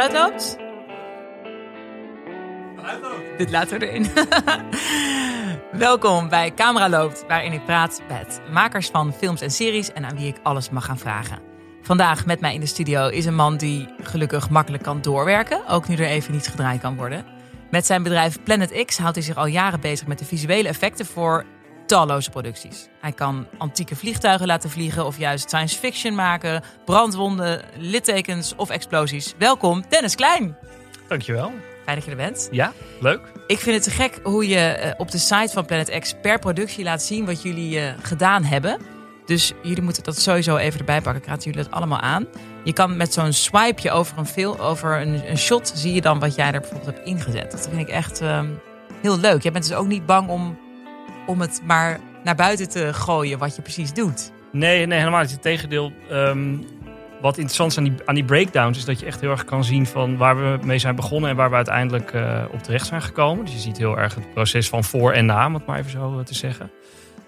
Geluid loopt? Geluid loopt. Dit laten we erin. Welkom bij Camera Loopt, waarin ik praat met makers van films en series en aan wie ik alles mag gaan vragen. Vandaag met mij in de studio is een man die gelukkig makkelijk kan doorwerken, ook nu er even niet gedraaid kan worden. Met zijn bedrijf Planet X houdt hij zich al jaren bezig met de visuele effecten voor talloze producties. Hij kan antieke vliegtuigen laten vliegen of juist science fiction maken, brandwonden, littekens of explosies. Welkom, Dennis Klein. Dankjewel. Fijn dat je er bent. Ja, leuk. Ik vind het te gek hoe je eh, op de site van Planet X per productie laat zien wat jullie eh, gedaan hebben. Dus jullie moeten dat sowieso even erbij pakken. Ik raad jullie dat allemaal aan. Je kan met zo'n swipeje over een film, over een, een, shot, zie je dan wat jij er bijvoorbeeld hebt ingezet. Dat vind ik echt ehm, heel leuk. Jij bent dus ook niet bang om, om het maar naar buiten te gooien wat je precies doet. Nee, nee helemaal niet. Het tegendeel. Ehm, wat interessant is aan die, aan die breakdowns is dat je echt heel erg kan zien van waar we mee zijn begonnen en waar we uiteindelijk uh, op terecht zijn gekomen. Dus je ziet heel erg het proces van voor en na, om het maar even zo te zeggen.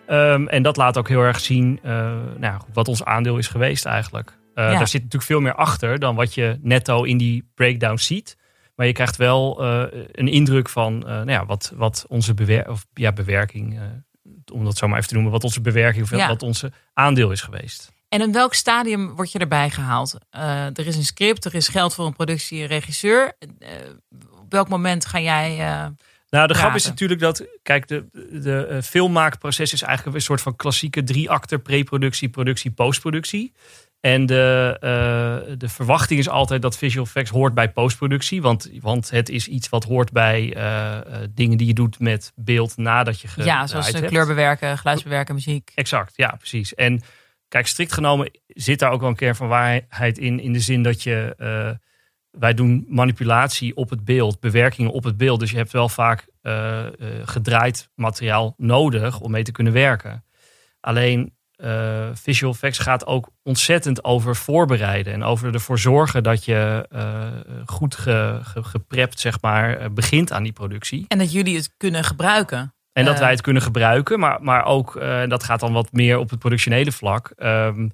Um, en dat laat ook heel erg zien uh, nou, wat ons aandeel is geweest eigenlijk. Uh, ja. Daar zit natuurlijk veel meer achter dan wat je netto in die breakdown ziet. Maar je krijgt wel uh, een indruk van nou ja, wat, wat onze bewer of, ja, bewerking, om dat zo maar even te noemen, wat onze bewerking of ja. wat onze aandeel is geweest. En in welk stadium word je erbij gehaald? er is een script, er is geld voor een productie, een regisseur. op welk moment ga jij nou, de grap is natuurlijk dat, kijk, de, de filmmaakproces is eigenlijk een soort van klassieke drie-acter pre-productie, productie, postproductie. En de, uh, de verwachting is altijd dat visual effects hoort bij postproductie. Want, want het is iets wat hoort bij uh, dingen die je doet met beeld nadat je Ja, zoals hebt. kleurbewerken, geluidsbewerken, muziek. Exact, ja, precies. En kijk, strikt genomen zit daar ook wel een kern van waarheid in. In de zin dat je wij doen manipulatie op het beeld, bewerkingen op het beeld. Dus je hebt wel vaak gedraaid materiaal nodig om mee te kunnen werken. Alleen uh, visual effects gaat ook ontzettend over voorbereiden en over ervoor zorgen dat je goed ge, ge, geprept zeg maar begint aan die productie. En dat jullie het kunnen gebruiken. En dat wij het kunnen gebruiken, maar, maar ook, en dat gaat dan wat meer op het productionele vlak. Um,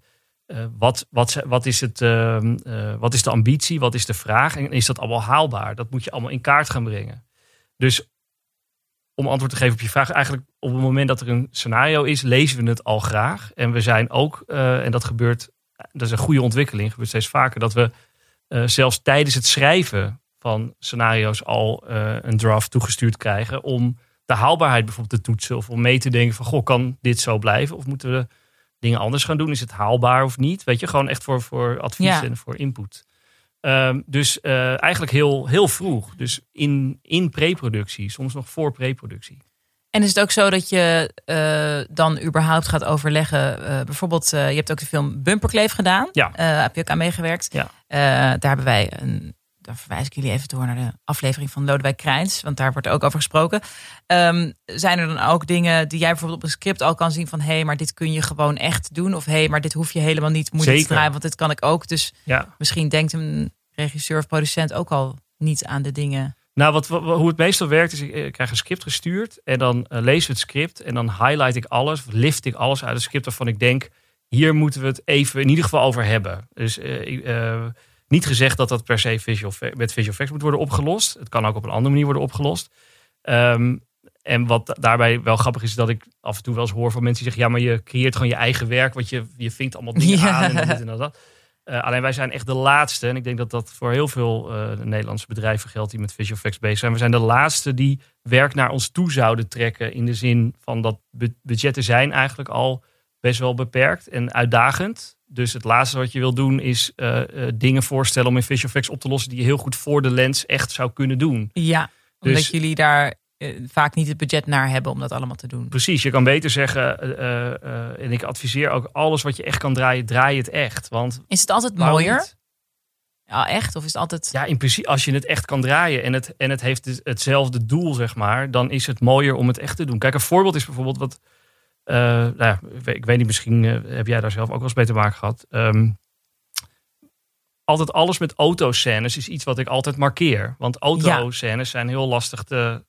uh, wat, wat, wat, is het, uh, uh, wat is de ambitie? Wat is de vraag? En is dat allemaal haalbaar? Dat moet je allemaal in kaart gaan brengen. Dus om antwoord te geven op je vraag, eigenlijk op het moment dat er een scenario is, lezen we het al graag. En we zijn ook, en dat gebeurt, dat is een goede ontwikkeling, gebeurt steeds vaker, dat we zelfs tijdens het schrijven van scenario's al een draft toegestuurd krijgen om de haalbaarheid bijvoorbeeld te toetsen. Of om mee te denken van, goh, kan dit zo blijven? Of moeten we dingen anders gaan doen? Is het haalbaar of niet? Weet je, gewoon echt voor, voor advies ja. en voor input. Um, dus uh, eigenlijk heel, heel vroeg. Dus in, in pre-productie, soms nog voor pre-productie. En is het ook zo dat je uh, dan überhaupt gaat overleggen? Uh, bijvoorbeeld, je hebt ook de film Bumperkleef gedaan. Ja. heb je ook aan meegewerkt? Ja. daar hebben wij een dan verwijs ik jullie even door naar de aflevering van Lodewijk Krijns, want daar wordt ook over gesproken. Um, zijn er dan ook dingen die jij bijvoorbeeld op een script al kan zien van hé, hey, maar dit kun je gewoon echt doen? Of hé, hey, maar dit hoef je helemaal niet moeilijk te draaien, want dit kan ik ook. Dus ja. misschien denkt een regisseur of producent ook al niet aan de dingen. Nou, wat, hoe het meestal werkt is, ik krijg een script gestuurd en dan uh, lees we het script en dan highlight ik alles, of lift ik alles uit het script waarvan ik denk, hier moeten we het even in ieder geval over hebben. Dus uh, uh, niet gezegd dat dat per se visual, met visual effects moet worden opgelost. Het kan ook op een andere manier worden opgelost. Um, en wat daarbij wel grappig is, dat ik af en toe wel eens hoor van mensen die zeggen: ja, maar je creëert gewoon je eigen werk, want je, je vinkt allemaal dingen ja. aan en dit en dat. Uh, alleen wij zijn echt de laatste, en ik denk dat dat voor heel veel uh, Nederlandse bedrijven geldt die met visual effects bezig zijn. We zijn de laatste die werk naar ons toe zouden trekken. In de zin van dat budgetten zijn eigenlijk al best wel beperkt en uitdagend. Dus het laatste wat je wil doen is uh, uh, dingen voorstellen om in visual effects op te lossen die je heel goed voor de lens echt zou kunnen doen. Ja, omdat dus, jullie daar uh, vaak niet het budget naar hebben om dat allemaal te doen. Precies, je kan beter zeggen, en ik adviseer ook alles wat je echt kan draaien, draai het echt. Want is het altijd mooier? Niet? Ja, echt? Of is het altijd. Ja, in principe, als je het echt kan draaien en het, en het heeft hetzelfde doel, zeg maar, dan is het mooier om het echt te doen. Kijk, een voorbeeld is bijvoorbeeld wat uh, nou ja, ik weet niet, misschien uh, heb jij daar zelf ook wel eens mee te maken gehad. Um, altijd alles met autoscènes is iets wat ik altijd markeer. Want autoscènes ja. zijn heel lastig te,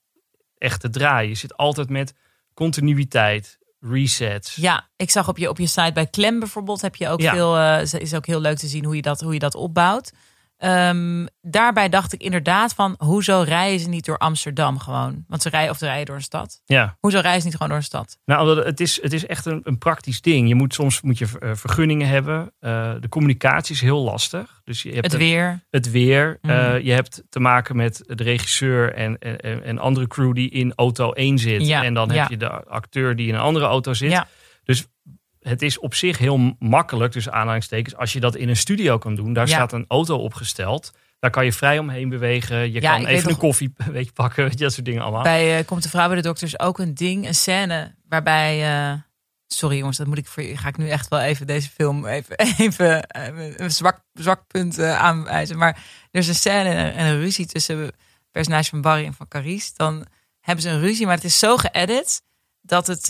echt te draaien. Je zit altijd met continuïteit, resets. Ja, ik zag op je, op je site bij Klem bijvoorbeeld heb je ook ja. veel. Uh, is ook heel leuk te zien hoe je dat, hoe je dat opbouwt. Ehm, daarbij dacht ik inderdaad van, hoezo rijden ze niet door Amsterdam gewoon? Want ze rijden of ze rijden door een stad. Ja. Hoezo rijden ze niet gewoon door een stad? Nou, omdat het is, het is echt een, een praktisch ding. Je moet soms moet je eh, vergunningen hebben. Eh, de communicatie is heel lastig. Dus je hebt Het een- weer. het weer. Mhm. Eh, je hebt te maken met de regisseur en, en, en andere crew die in auto 1 zit. Ja, En dan ja. heb je de acteur die in een andere auto zit. Ja. Dus het is op zich heel makkelijk, dus aanhalingstekens, als je dat in een studio kan doen. Daar Ja. staat een auto opgesteld. Daar kan je vrij omheen bewegen. Je Ja, kan even een koffie weet je, pakken. weet je, Dat soort dingen allemaal. Bij eh, Komt de Vrouw bij de Dokters ook een ding, een scène waarbij... eh, sorry jongens, dat moet ik voor je... Ga ik nu echt wel even deze film even, even eh, een zwak, zwak punt aanwijzen. Maar er is een scène en een ruzie tussen het personage van Barry en van Carice. Dan hebben ze een ruzie, maar het is zo geëdit dat het...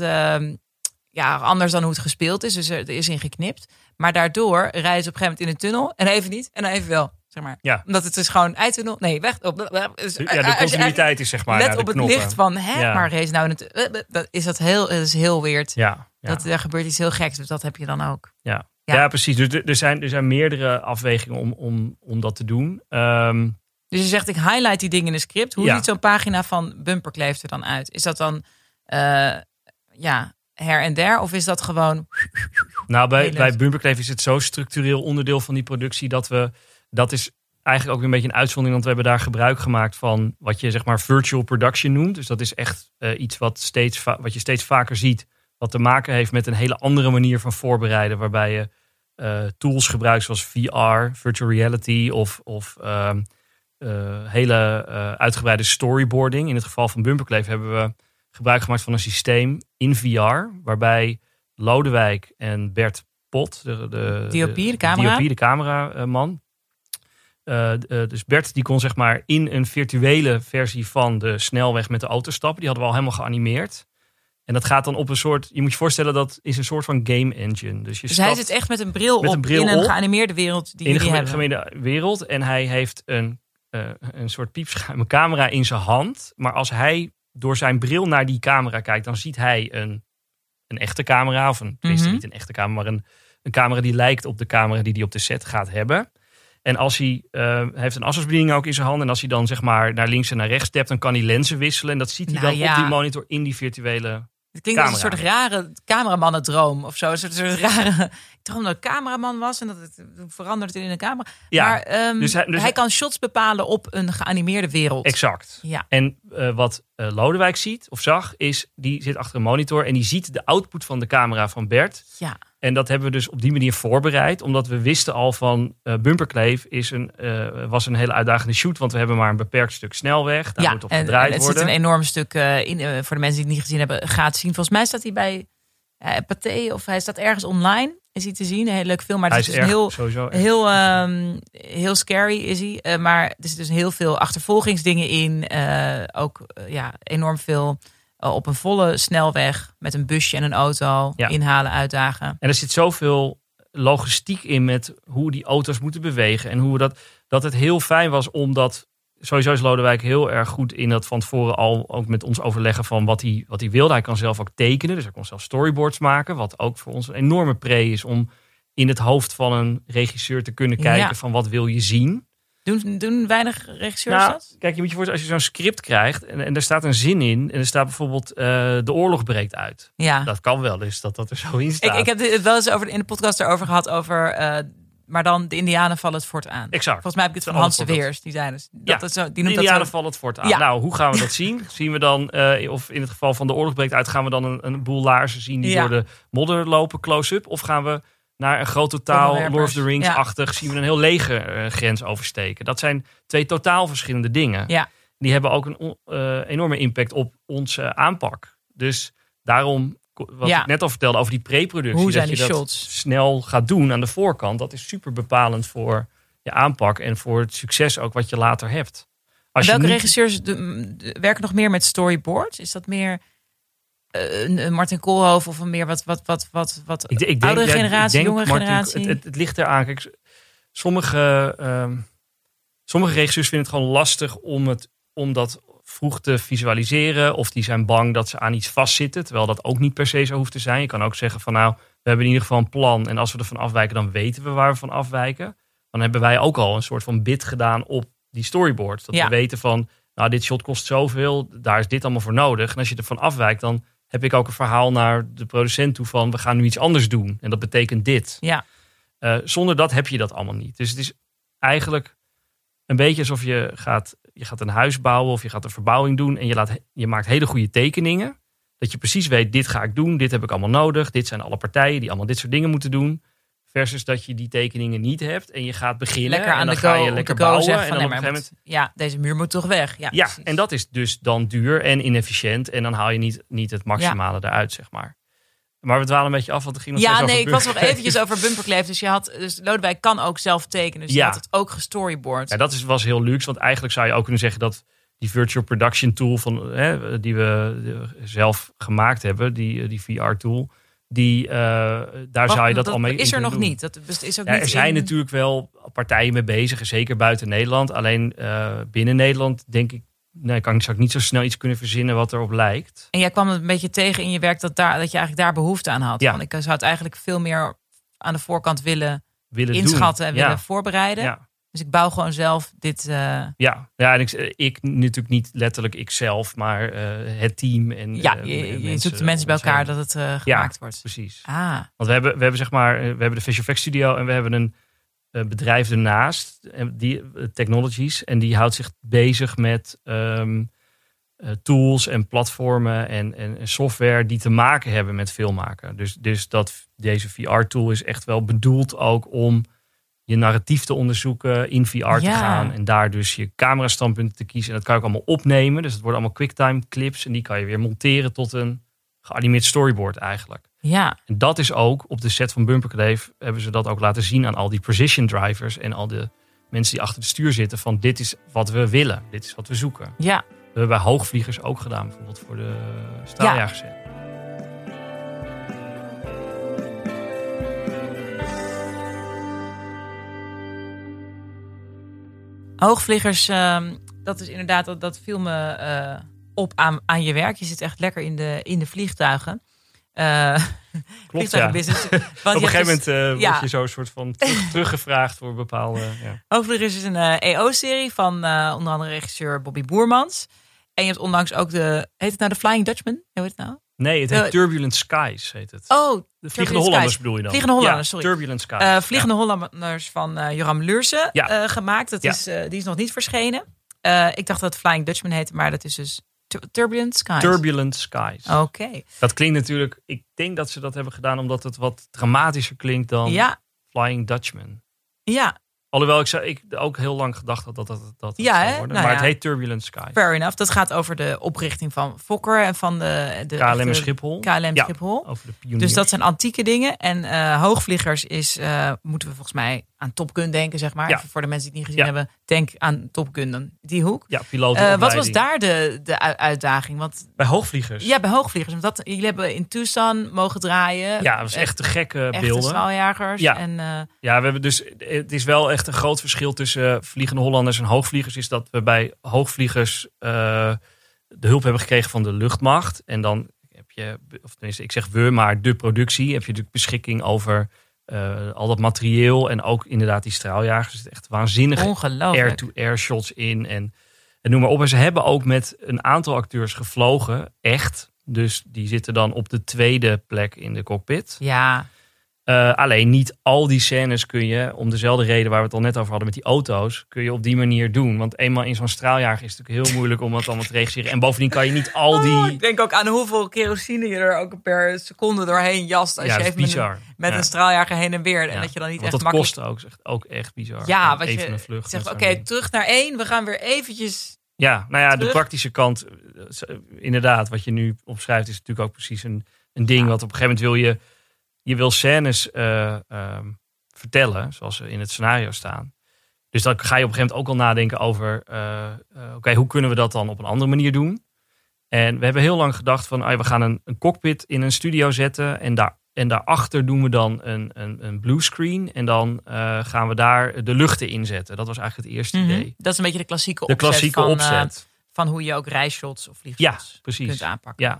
ja, anders dan hoe het gespeeld is. Dus er, is in geknipt. Maar daardoor rijden ze op een gegeven moment in een tunnel. En even niet. En dan even wel. Zeg maar. Ja. Omdat het is gewoon eitunnel. Nee, weg. Op, dus, Ja, de je continuïteit is zeg maar. Let op het knoppen. licht van, hè, Ja. maar race nou het, eh, eh, dat is dat heel, dat is heel weird. Ja, ja. Dat er gebeurt iets heel geks, dus dat heb je dan ook. Ja. Ja. Precies. Dus er- zijn, er zijn meerdere afwegingen om, om, om dat te doen. Ehm, Dus je zegt, ik highlight die dingen in de script. Hoe ziet zo'n pagina van Bumperkleef er dan uit? Is dat dan, eh, ja, her en der? Of is dat gewoon, nou, bij, bij. Bumperkleef is het zo structureel onderdeel van die productie dat we. Dat is eigenlijk ook weer een beetje een uitzondering, want we hebben daar gebruik gemaakt van wat je zeg maar virtual production noemt. Dus dat is echt eh, iets wat, steeds wat je steeds vaker ziet, wat te maken heeft met een hele andere manier van voorbereiden, waarbij je eh, tools gebruikt zoals VR, virtual reality of, of ehm, eh, hele uitgebreide storyboarding. In het geval van Bumperkleef hebben we gebruik gemaakt van een systeem in VR, waarbij Lodewijk en Bert Pot, de, de, DOP, de camera. DOP, de cameraman. Eh, eh, dus Bert die kon zeg maar in een virtuele versie van de snelweg met de auto stappen. Die hadden we al helemaal geanimeerd. En dat gaat dan op een soort, je moet je voorstellen dat is een soort van game engine. Dus, je dus hij zit echt met een bril Met op een bril in een op. geanimeerde wereld die in de jullie geme- hebben. gemene wereld. En hij heeft een, eh, een soort piepschuime camera in zijn hand. Maar als hij door zijn bril naar die camera kijkt, dan ziet hij een, een echte camera. Of een, tenminste Mhm. niet een echte camera, maar een, een camera die lijkt op de camera die hij op de set gaat hebben. En als hij, eh, heeft een afstandsbediening ook in zijn hand. En als hij dan zeg maar naar links en naar rechts stept, dan kan hij lenzen wisselen. En dat ziet hij Nou dan ja. op die monitor in die virtuele Het klinkt als een soort rare cameramannendroom of zo. Een soort, soort rare. Ik droomde dat ik cameraman was en dat het verandert in een camera. Ja, maar ehm, dus hij- dus hij hij- kan shots bepalen op een geanimeerde wereld. Exact. Ja. En eh, wat eh, Lodewijk ziet of zag, is die zit achter een monitor en die ziet de output van de camera van Bert. Ja. En dat hebben we dus op die manier voorbereid, omdat we wisten al van eh Bumperkleef is een, eh, was een hele uitdagende shoot, want we hebben maar een beperkt stuk snelweg. Daar ja, moet op en, gedraaid en het worden. zit een enorm stuk eh, in. voor de mensen die het niet gezien hebben, gaat zien. Volgens mij staat hij bij Pathé of hij staat ergens online. Is hij te zien? Een hele leuke film. Maar Hij het is is dus erg, heel, sowieso. heel, ehm, heel scary is hij. Maar er zitten dus heel veel achtervolgingsdingen in. Ook ja, enorm veel op een volle snelweg met een busje en een auto Ja. inhalen, uitdagen. En er zit zoveel logistiek in met hoe die auto's moeten bewegen. En hoe we dat, dat het heel fijn was omdat. Sowieso is Lodewijk heel erg goed in dat van tevoren al ook met ons overleggen van wat hij, wat hij wilde. Hij kan zelf ook tekenen, dus hij kon zelf storyboards maken. Wat ook voor ons een enorme pre is om in het hoofd van een regisseur te kunnen kijken Ja. van wat wil je zien. Doen, doen weinig regisseurs Nou, dat? kijk, je moet je voorstellen, als je zo'n script krijgt en, en er staat een zin in en er staat bijvoorbeeld eh, de oorlog breekt uit. Ja. Dat kan wel eens dat dat er zo in Ik, staat. ik heb het wel eens over, in de podcast erover gehad over... eh, maar dan de Indianen vallen het fort aan. Exact. Volgens mij heb ik het De van Hans de Weers. Die zei dus. Dat Ja, is zo, die De noemt dat Indianen zo. vallen het fort aan. Ja. Nou, hoe gaan we dat zien? zien we dan, eh, of in het geval van de oorlog breekt uit, gaan we dan een, een boel laarzen zien die Ja. door de modder lopen, close-up? Of gaan we naar een groot totaal. Lord of the Rings-achtig, zien we een heel leger eh, grens oversteken? Dat zijn twee totaal verschillende dingen. Ja. Die hebben ook een eh, enorme impact op onze aanpak. Dus daarom, wat Ja. ik net al vertelde over die pre-productie, dat je dat snel gaat doen aan de voorkant, dat is super bepalend voor je aanpak en voor het succes ook wat je later hebt. Als Welke niet- regisseurs werken nog meer met storyboards? Is dat meer een, een Martin Koolhoofd of een meer wat, wat, wat, wat, wat Ik, ik denk, oudere ik generatie, denk, jongere Martin, generatie? Het, het, het ligt eraan. Kijk, sommige, ehm, sommige regisseurs vinden het gewoon lastig om, het, om dat vroeg te visualiseren. Of die zijn bang dat ze aan iets vastzitten. Terwijl dat ook niet per se zo hoeft te zijn. Je kan ook zeggen van nou, we hebben in ieder geval een plan. En als we ervan afwijken, dan weten we waar we van afwijken. dan hebben wij ook al een soort van bid gedaan op die storyboard. Dat Ja. we weten van, nou dit shot kost zoveel, daar is dit allemaal voor nodig. En als je ervan afwijkt, dan heb ik ook een verhaal naar de producent toe van, we gaan nu iets anders doen. En dat betekent dit. Ja. Eh, zonder dat heb je dat allemaal niet. Dus het is eigenlijk een beetje alsof je gaat, je gaat een huis bouwen of je gaat een verbouwing doen en je, laat, je maakt hele goede tekeningen. Dat je precies weet, dit ga ik doen, dit heb ik allemaal nodig, dit zijn alle partijen die allemaal dit soort dingen moeten doen. Versus dat je die tekeningen niet hebt en je gaat beginnen Lekker en aan dan de ga je lekker bouwen. en dan nee, op een gegeven moet- ja, deze muur moet toch weg. Ja, ja, en dat is dus dan duur en inefficiënt. En dan haal je niet, niet het maximale eruit, zeg maar. Maar we dwalen een beetje af, want het ging nog Ja, nee, ik was nog eventjes over bumperkleef. Dus je had, dus Lodewijk kan ook zelf tekenen. Dus Ja. je had het ook gestoryboard. Ja, dat is, was heel luxe, want eigenlijk zou je ook kunnen zeggen dat die virtual production tool van, hè, die we zelf gemaakt hebben, die, eh, die VR tool, die, eh, daar zou je dat, al mee is er nog doen. niet. Dat is ook Ja, niet er zijn in- natuurlijk wel partijen mee bezig, en zeker buiten Nederland. Alleen eh, binnen Nederland denk ik, nee, kan ik zou ik niet zo snel iets kunnen verzinnen wat erop lijkt. En jij kwam het een beetje tegen in je werk dat, daar, dat je eigenlijk daar behoefte aan had. Ja. Van, ik zou het eigenlijk veel meer aan de voorkant willen Willen inschatten en doen. willen voorbereiden. Ja. Dus ik bouw gewoon zelf dit. eh, Ja, ja en ik, ik natuurlijk niet letterlijk ikzelf, maar eh, het team. En, ja, eh, je, je mensen zoekt de mensen bij elkaar dat het eh, gemaakt wordt. Precies. Ah, Want we hebben, we hebben zeg maar, eh, we hebben de Visual Effects Studio en we hebben een eh, bedrijf ernaast, eh, die, eh, Technologies. En die houdt zich bezig met ehm, eh, tools en platformen en, en, en software die te maken hebben met filmmaken. Dus, dus dat deze VR-tool is echt wel bedoeld ook om je narratief te onderzoeken, in VR te gaan en daar dus je camerastandpunten te kiezen. En dat kan je ook allemaal opnemen. Dus het worden allemaal quicktime clips en die kan je weer monteren tot een geanimeerd storyboard eigenlijk. ja. En dat is ook op de set van Bumper Kleef hebben ze dat ook laten zien aan al die precision drivers en al de mensen die achter het stuur zitten van dit is wat we willen, dit is wat we zoeken. Ja, Dat hebben we bij hoogvliegers ook gedaan, bijvoorbeeld voor de straaljagers. Hoogvliegers, ehm, dat is inderdaad, dat, dat viel me eh, op aan, aan je werk. Je zit echt lekker in de, in de vliegtuigen. Eh Klopt, ja. Op een gegeven dus- moment eh, ja. word je zo een soort van terug, teruggevraagd voor bepaalde. Ja. Hoogvliegers is een EO-serie van eh, onder andere regisseur Bobby Boermans. En je hebt onlangs ook de, heet het nou de Flying Dutchman? Hoe heet het nou? Nee, het heet Eh, Turbulent Skies heet het. Oh, de Vliegende Hollanders bedoel je dan? Vliegende Hollanders, Ja, sorry. Turbulent Skies. eh, Vliegende Hollanders van eh, Joram Ja. eh, gemaakt. Dat is, die is nog niet verschenen. Ik dacht dat het Flying Dutchman heette, maar dat is dus Tur- Turbulent. Skies. Turbulent Skies. Oké. Dat klinkt natuurlijk, ik denk dat ze dat hebben gedaan omdat het wat dramatischer klinkt dan Ja, Flying Dutchman. ja, Alhoewel ik, zou, ik ook heel lang gedacht had dat dat, dat, dat Ja, zou worden. Nou maar ja. het heet Turbulent Sky. fair enough. Dat gaat over de oprichting van Fokker en van de, de KLM Schiphol. KLM Ja. Schiphol. Over de pioniers. Dus dat zijn antieke dingen. En eh, hoogvliegers is, eh, moeten we volgens mij aan Top Gun denken, zeg maar. Ja. Voor de mensen die het niet gezien Ja. hebben, denk aan Top Gun dan, die hoek. Ja, Eh, wat was daar de, de uitdaging? Want Bij hoogvliegers. ja, bij hoogvliegers. Want dat, jullie hebben in Tucson mogen draaien. Ja, dat was echt te gekke Echte beelden. straaljagers. Ja. En, eh, Ja, we hebben dus, het is wel echt een groot verschil tussen vliegende Hollanders en hoogvliegers. Is dat we bij hoogvliegers eh, de hulp hebben gekregen van de luchtmacht. En dan heb je, of tenminste, ik zeg we, maar de productie. Heb je natuurlijk beschikking over eh, al dat materieel. En ook inderdaad die straaljagers. Er zitten echt waanzinnige ongelooflijk. air-to-air shots in. En, en noem maar op. En ze hebben ook met een aantal acteurs gevlogen. Echt. Dus die zitten dan op de tweede plek in de cockpit. Ja, Eh, alleen niet al die scènes kun je, om dezelfde reden waar we het al net over hadden met die auto's, kun je op die manier doen. Want eenmaal in zo'n straaljager is het natuurlijk heel moeilijk om dat allemaal te regisseren. En bovendien kan je niet al Oh, die... ik denk ook aan hoeveel kerosine je er ook per seconde doorheen jast. Als ja, je even met, een, bizar. met Ja. een straaljager heen en weer. En Ja. dat je dan niet Want echt dat makkelijk... kost ook, echt- ook echt bizar. Ja, wat even je een vlucht zegt, oké, terug naar één. We gaan weer eventjes... Ja, nou ja, de praktische kant, eh, inderdaad, wat je nu opschrijft, is natuurlijk ook precies een, een ding. wat op een gegeven moment wil je, je wil scènes eh, ehm, vertellen, zoals ze in het scenario staan. Dus dan ga je op een gegeven moment ook al nadenken over, eh, eh, oké, hoe kunnen we dat dan op een andere manier doen? En we hebben heel lang gedacht van, ah, we gaan een, een cockpit in een studio zetten en daar en daarachter doen we dan een, een, een bluescreen. En dan gaan we daar de luchten inzetten. Dat was eigenlijk het eerste Mhm. idee. Dat is een beetje de klassieke De opzet, klassieke van, opzet. van hoe je ook rijshots of vliegshots Ja, precies. kunt aanpakken. Ja.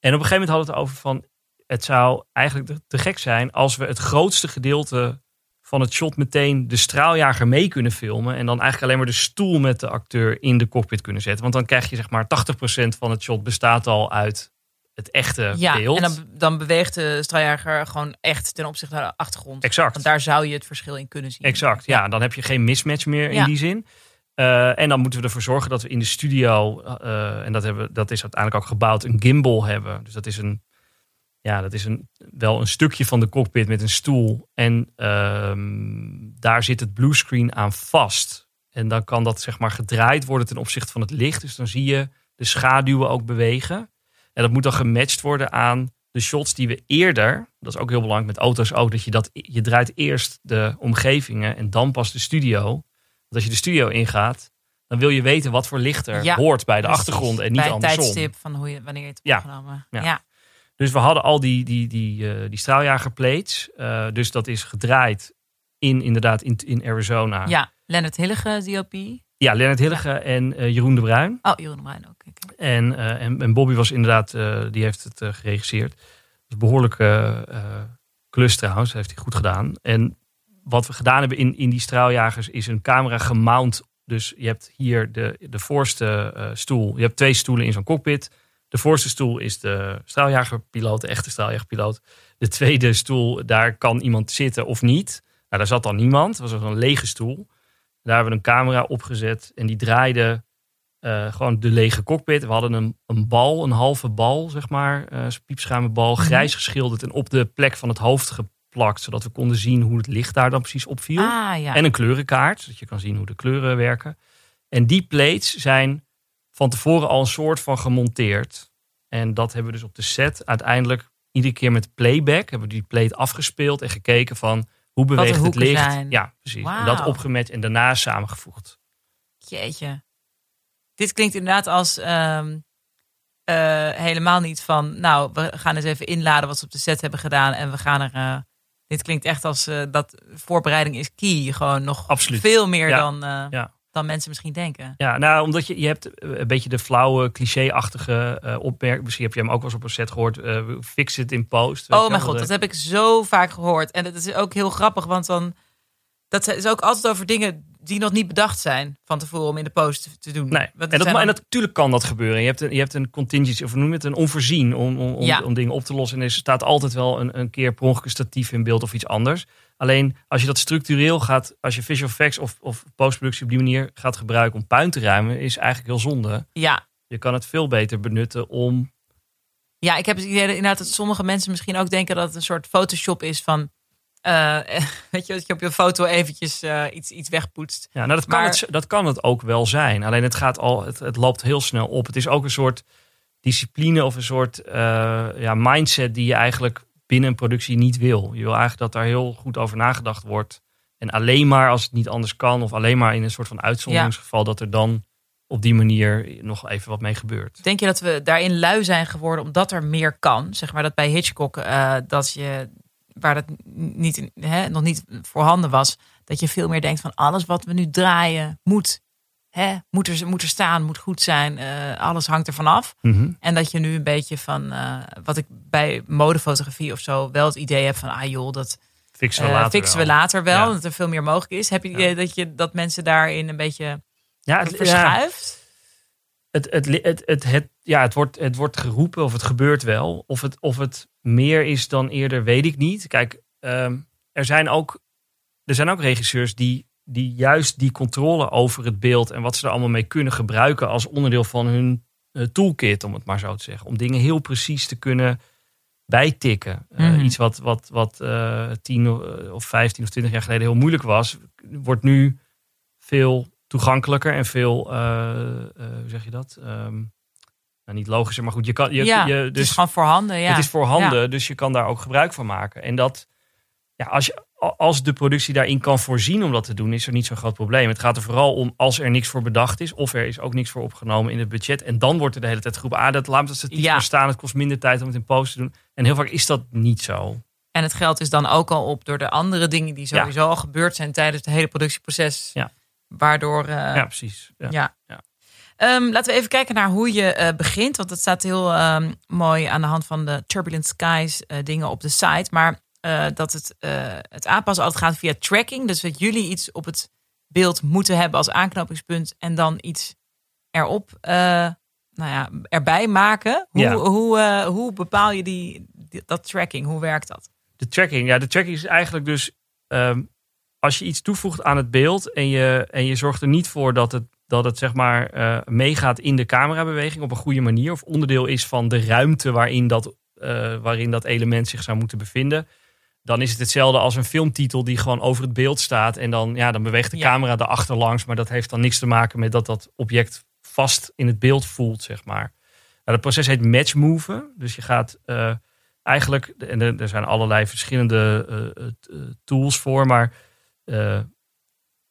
En op een gegeven moment hadden we het over van... Het zou eigenlijk te- gek zijn als we het grootste gedeelte van het shot meteen de straaljager mee kunnen filmen. En dan eigenlijk alleen maar de stoel met de acteur in de cockpit kunnen zetten. Want dan krijg je zeg maar 80% van het shot bestaat al uit het echte Ja, beeld. en dan, dan beweegt de straaljager gewoon echt ten opzichte naar de achtergrond. Exact. Want daar zou je het verschil in kunnen zien. Exact, ja. Dan heb je geen mismatch meer in die zin. Eh, en dan moeten we ervoor zorgen dat we in de studio, eh, en dat, hebben, dat is uiteindelijk ook gebouwd, een gimbal hebben. Dus dat is een, ja, dat is een, wel een stukje van de cockpit met een stoel. En ehm, daar zit het bluescreen aan vast. En dan kan dat zeg maar gedraaid worden ten opzichte van het licht. Dus dan zie je de schaduwen ook bewegen. En dat moet dan gematcht worden aan de shots die we eerder, dat is ook heel belangrijk met auto's ook, dat je dat, je draait eerst de omgevingen en dan pas de studio. Want als je de studio ingaat, dan wil je weten wat voor licht er Ja, hoort bij de Precies. achtergrond en niet Bij het andersom. tijdstip van hoe je, wanneer je het Ja. opgenomen. Ja. Ja. Dus we hadden al die, die, die, eh, die straaljagerplates. Eh, dus dat is gedraaid in, inderdaad, in, in Arizona. ja, Leonard Hillige, DOP. Ja, Lennart Hillige en eh, Jeroen de Bruin. Oh, Jeroen de Bruin ook. En, en, en Bobby was inderdaad, die heeft het geregisseerd. Dat is een behoorlijke eh, klus trouwens, dat heeft hij goed gedaan. En wat we gedaan hebben in, in die straaljagers is een camera gemount. Dus je hebt hier de, de voorste stoel. Je hebt twee stoelen in zo'n cockpit. De voorste stoel is de straaljagerpiloot, de echte straaljagerpiloot. De tweede stoel, daar kan iemand zitten of niet. Nou, daar zat dan niemand. Het was een lege stoel. Daar hebben we een camera opgezet en die draaide eh, gewoon de lege cockpit. We hadden een, een bal, een halve bal, zeg maar, Mhm. grijs geschilderd en op de plek van het hoofd geplakt, zodat we konden zien hoe het licht daar dan precies opviel. Ah, ja. En een kleurenkaart, zodat je kan zien hoe de kleuren werken. En die plates zijn van tevoren al een soort van gemonteerd. En dat hebben we dus op de set uiteindelijk iedere keer met playback hebben we die plate afgespeeld en gekeken van hoe beweegt het licht. zijn. Ja, precies. En dat opgemet en daarna samengevoegd. Jeetje. Dit klinkt inderdaad als ehm, eh, helemaal niet van... Nou, we gaan eens even inladen wat ze op de set hebben gedaan. En we gaan er... eh, dit klinkt echt als eh, dat voorbereiding is key. Gewoon nog Absoluut. veel meer Ja. dan, Ja. Dan mensen misschien denken. Ja, nou, omdat je, je hebt eh, een beetje de flauwe, cliché-achtige eh opmerking. Misschien heb je hem ook wel eens op een set gehoord. eh, fix it in post. Oh mijn god, de- dat heb ik zo vaak gehoord. En dat is ook heel grappig, want dan... Dat is ook altijd over dingen die nog niet bedacht zijn van tevoren om in de post te doen. Nee, Want en, dat, en natuurlijk kan dat gebeuren. Je hebt een, je hebt een contingency, of noem het, een onvoorzien om, om, om, Ja. om dingen op te lossen. En er staat altijd wel een, een keer per ongeluk statief in beeld of iets anders. Alleen als je dat structureel gaat, als je visual effects of, of postproductie op die manier gaat gebruiken om puin te ruimen, is eigenlijk heel zonde. Ja, Je kan het veel beter benutten om. Ja, ik heb het idee inderdaad dat sommige mensen misschien ook denken dat het een soort Photoshop is van. eh, weet je, dat je op je foto eventjes eh, iets, iets wegpoetst. Ja, nou dat, kan Maar- het, dat kan het ook wel zijn. Alleen het, gaat al, het, het loopt heel snel op. Het is ook een soort discipline of een soort eh, ja, mindset die je eigenlijk binnen een productie niet wil. Je wil eigenlijk dat daar heel goed over nagedacht wordt. En alleen maar als het niet anders kan, of alleen maar in een soort van uitzonderingsgeval, dat er dan op die manier nog even wat mee gebeurt. Denk je dat we daarin lui zijn geworden omdat er meer kan? Zeg maar dat bij Hitchcock, eh, dat je, waar dat niet, hè, nog niet voorhanden was, dat je veel meer denkt van alles wat we nu draaien moet. Hè, moet, er, moet er staan, moet goed zijn, eh, alles hangt ervan af. Mhm. En dat je nu een beetje van, eh, wat ik bij modefotografie of zo wel het idee heb van, ah joh, dat Fixen we eh, later fixen wel. we later wel, Ja. dat er veel meer mogelijk is. Heb je het Ja. idee dat, je, dat mensen daarin een beetje Ja, het, verschuift? het, het, het, het, het, ja, het, wordt, het wordt geroepen of het gebeurt wel. Of het, of het meer is dan eerder, weet ik niet. Kijk, ehm, er, zijn ook, er zijn ook regisseurs die, die juist die controle over het beeld en wat ze er allemaal mee kunnen gebruiken als onderdeel van hun eh, toolkit, om het maar zo te zeggen. Om dingen heel precies te kunnen bijtikken. Eh, Mhm. Iets wat, wat, wat eh 10 of 15 of 20 jaar geleden heel moeilijk was, wordt nu veel toegankelijker en veel, hoe zeg je dat? Ehm, nou, niet logischer, maar goed, je kan, je, ja, je, het dus is gewoon voorhanden. Ja. het is voorhanden, dus je kan daar ook gebruik van maken. En dat, ja, als, je, als de productie daarin kan voorzien om dat te doen, is er niet zo'n groot probleem. Het gaat er vooral om als er niks voor bedacht is, of er is ook niks voor opgenomen in het budget. En dan wordt er de hele tijd geroepen, ah, dat laat het Ja. staan, het kost minder tijd om het in post te doen. En heel vaak is dat niet zo. En het geld is dan ook al op door de andere dingen die sowieso al gebeurd zijn tijdens het hele productieproces. Ja. Waardoor, eh, ja, precies. Ja. ja. Ja. Ehm, laten we even kijken naar hoe je eh, begint. Want dat staat heel ehm, mooi aan de hand van de Turbulent Skies eh, dingen op de site. Maar eh, dat het, eh, het aanpassen altijd gaat via tracking. Dus dat jullie iets op het beeld moeten hebben als aanknopingspunt en dan iets erop, uh, nou ja, erbij maken. Hoe, Ja. hoe, eh, hoe bepaal je die, die- dat tracking? Hoe werkt dat? De tracking, ja, de tracking is eigenlijk dus ehm, als je iets toevoegt aan het beeld en je, en je zorgt er niet voor dat het, dat het zeg maar eh, meegaat in de camerabeweging op een goede manier of onderdeel is van de ruimte waarin dat, eh, waarin dat element zich zou moeten bevinden. Dan is het hetzelfde als een filmtitel die gewoon over het beeld staat. En dan, ja, dan beweegt de Ja. camera erachter langs. Maar dat heeft dan niks te maken met dat dat object vast in het beeld voelt, zeg maar. Nou, dat proces heet matchmoven. Dus je gaat eh, eigenlijk, en er, zijn allerlei verschillende eh, eh, tools voor, maar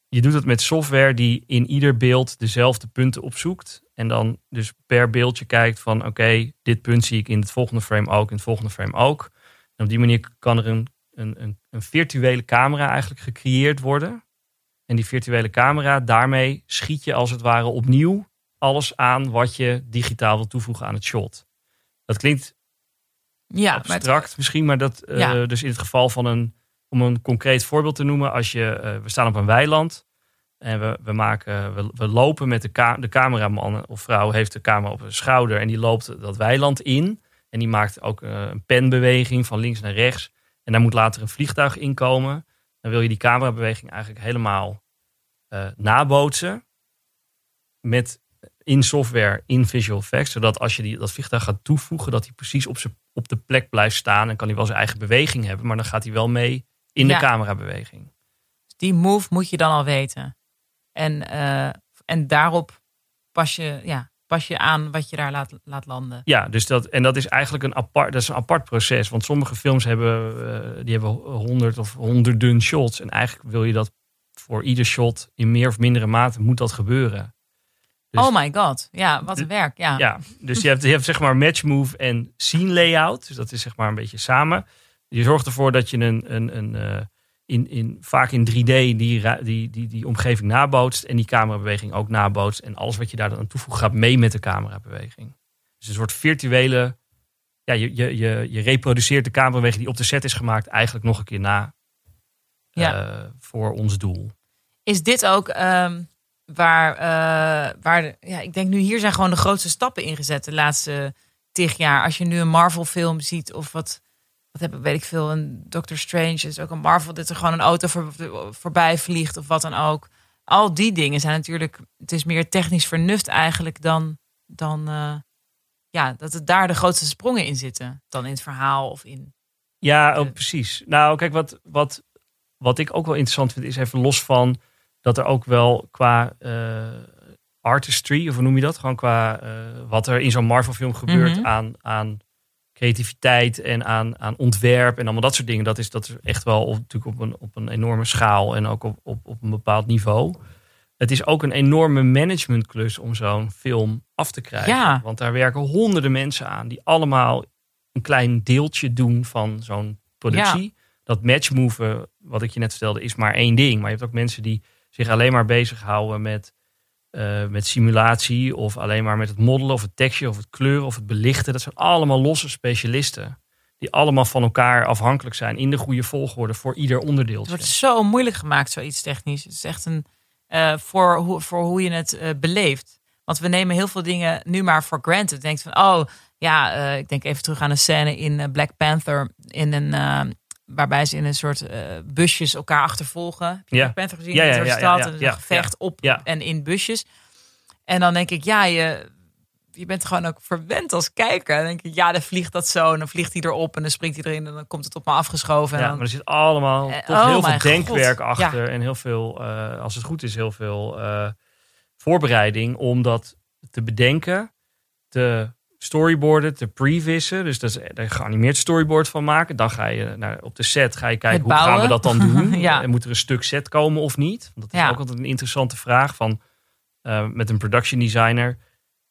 je doet het met software die in ieder beeld dezelfde punten opzoekt. En dan dus per beeldje kijkt van oké, dit punt zie ik in het volgende frame ook, in het volgende frame ook. En op die manier kan er een, een, een, een virtuele camera eigenlijk gecreëerd worden. En die virtuele camera, daarmee schiet je als het ware opnieuw alles aan wat je digitaal wil toevoegen aan het shot. Dat klinkt Ja, maar het- abstract misschien, maar dat eh, dus in het geval van een, om een concreet voorbeeld te noemen, als je, eh, we staan op een weiland en we, we, maken, we, we lopen met de, ka de cameraman of vrouw heeft de camera op zijn schouder en die loopt dat weiland in en die maakt ook eh, een penbeweging van links naar rechts en daar moet later een vliegtuig in komen. Dan wil je die camerabeweging eigenlijk helemaal eh, nabootsen met in software, in Visual Effects. Zodat als je die, dat vliegtuig gaat toevoegen, dat hij precies op, zijn, op de plek blijft staan. En kan hij wel zijn eigen beweging hebben, maar dan gaat hij wel mee in Ja. de camerabeweging. die move moet je dan al weten. En, eh, en daarop pas je, ja, pas je aan wat je daar laat, laat landen. Ja, dus dat, en dat is eigenlijk een apart, dat is een apart proces. Want sommige films hebben, eh, die hebben honderd of honderden shots. En eigenlijk wil je dat voor ieder shot in meer of mindere mate moet dat gebeuren. Dus- oh my god, ja, wat een werk. Ja. Ja, dus je hebt, je hebt zeg maar match move en scene layout. Dus dat is zeg maar een beetje samen. Je zorgt ervoor dat je een, een, een eh, in, in, vaak in 3D die, die, die, die omgeving nabootst. En die camerabeweging ook nabootst. En alles wat je daar dan aan toevoegt gaat mee met de camerabeweging. Dus een soort virtuele... Ja, je, je, je, je reproduceert de camerabeweging die op de set is gemaakt eigenlijk nog een keer na. Ja. eh, voor ons doel. Is dit ook ehm, waar, eh, waar de, ja, ik denk nu hier zijn gewoon de grootste stappen ingezet de laatste tig jaar. Als je nu een Marvel film ziet of wat, wat heb ik, weet ik veel, een Doctor Strange is ook een Marvel, dat er gewoon een auto voor, voorbij vliegt of wat dan ook. Al die dingen zijn natuurlijk, het is meer technisch vernuft eigenlijk dan, dan eh, ja, dat het daar de grootste sprongen in zitten. Dan in het verhaal of in. Ja, oh, precies. Nou, kijk, wat, wat, wat ik ook wel interessant vind, is even los van dat er ook wel qua eh, artistry, of hoe noem je dat? Gewoon qua eh, wat er in zo'n Marvel-film gebeurt Mhm. aan, aan creativiteit en aan, aan ontwerp en allemaal dat soort dingen. Dat is, dat is echt wel op, natuurlijk op een, op een enorme schaal en ook op, op, op een bepaald niveau. Het is ook een enorme managementklus om zo'n film af te krijgen. Ja. Want daar werken honderden mensen aan die allemaal een klein deeltje doen van zo'n productie. Dat matchmoven, wat ik je net vertelde, is maar één ding. Maar je hebt ook mensen die zich alleen maar bezighouden met, eh, met simulatie. Of alleen maar met het modellen of het tekstje of het kleuren of het belichten. Dat zijn allemaal losse specialisten. Die allemaal van elkaar afhankelijk zijn in de goede volgorde voor ieder Het onderdeeltje. wordt zo moeilijk gemaakt, zoiets technisch. Het is echt een. eh, voor, hoe, voor hoe je het eh, beleeft. Want we nemen heel veel dingen nu maar voor granted. Denk van, oh ja, ik denk even terug aan een scène in Black Panther. In een, waarbij ze in een soort eh, busjes elkaar achtervolgen. Heb je Ja. Panther gezien? Ja, in ja, ja, ja, stad ja, en een gevecht op en in busjes. En dan denk ik, ja, je, je bent gewoon ook verwend als kijker. Dan denk ik, ja, dan vliegt dat zo. En dan vliegt hij erop en dan springt hij erin. En dan komt het op me afgeschoven. En Ja, dan- maar er zit allemaal Eh, toch oh heel veel mijn denkwerk God. achter. En heel veel, eh, als het goed is, heel veel voorbereiding om dat te bedenken, te storyboarden, te previssen. Dus dat is, een geanimeerd storyboard van maken. Dan ga je naar, op de set ga je kijken hoe gaan we dat dan doen. Ja. En moet er een stuk set komen of niet? Want dat is Ja. ook altijd een interessante vraag van eh, met een production designer.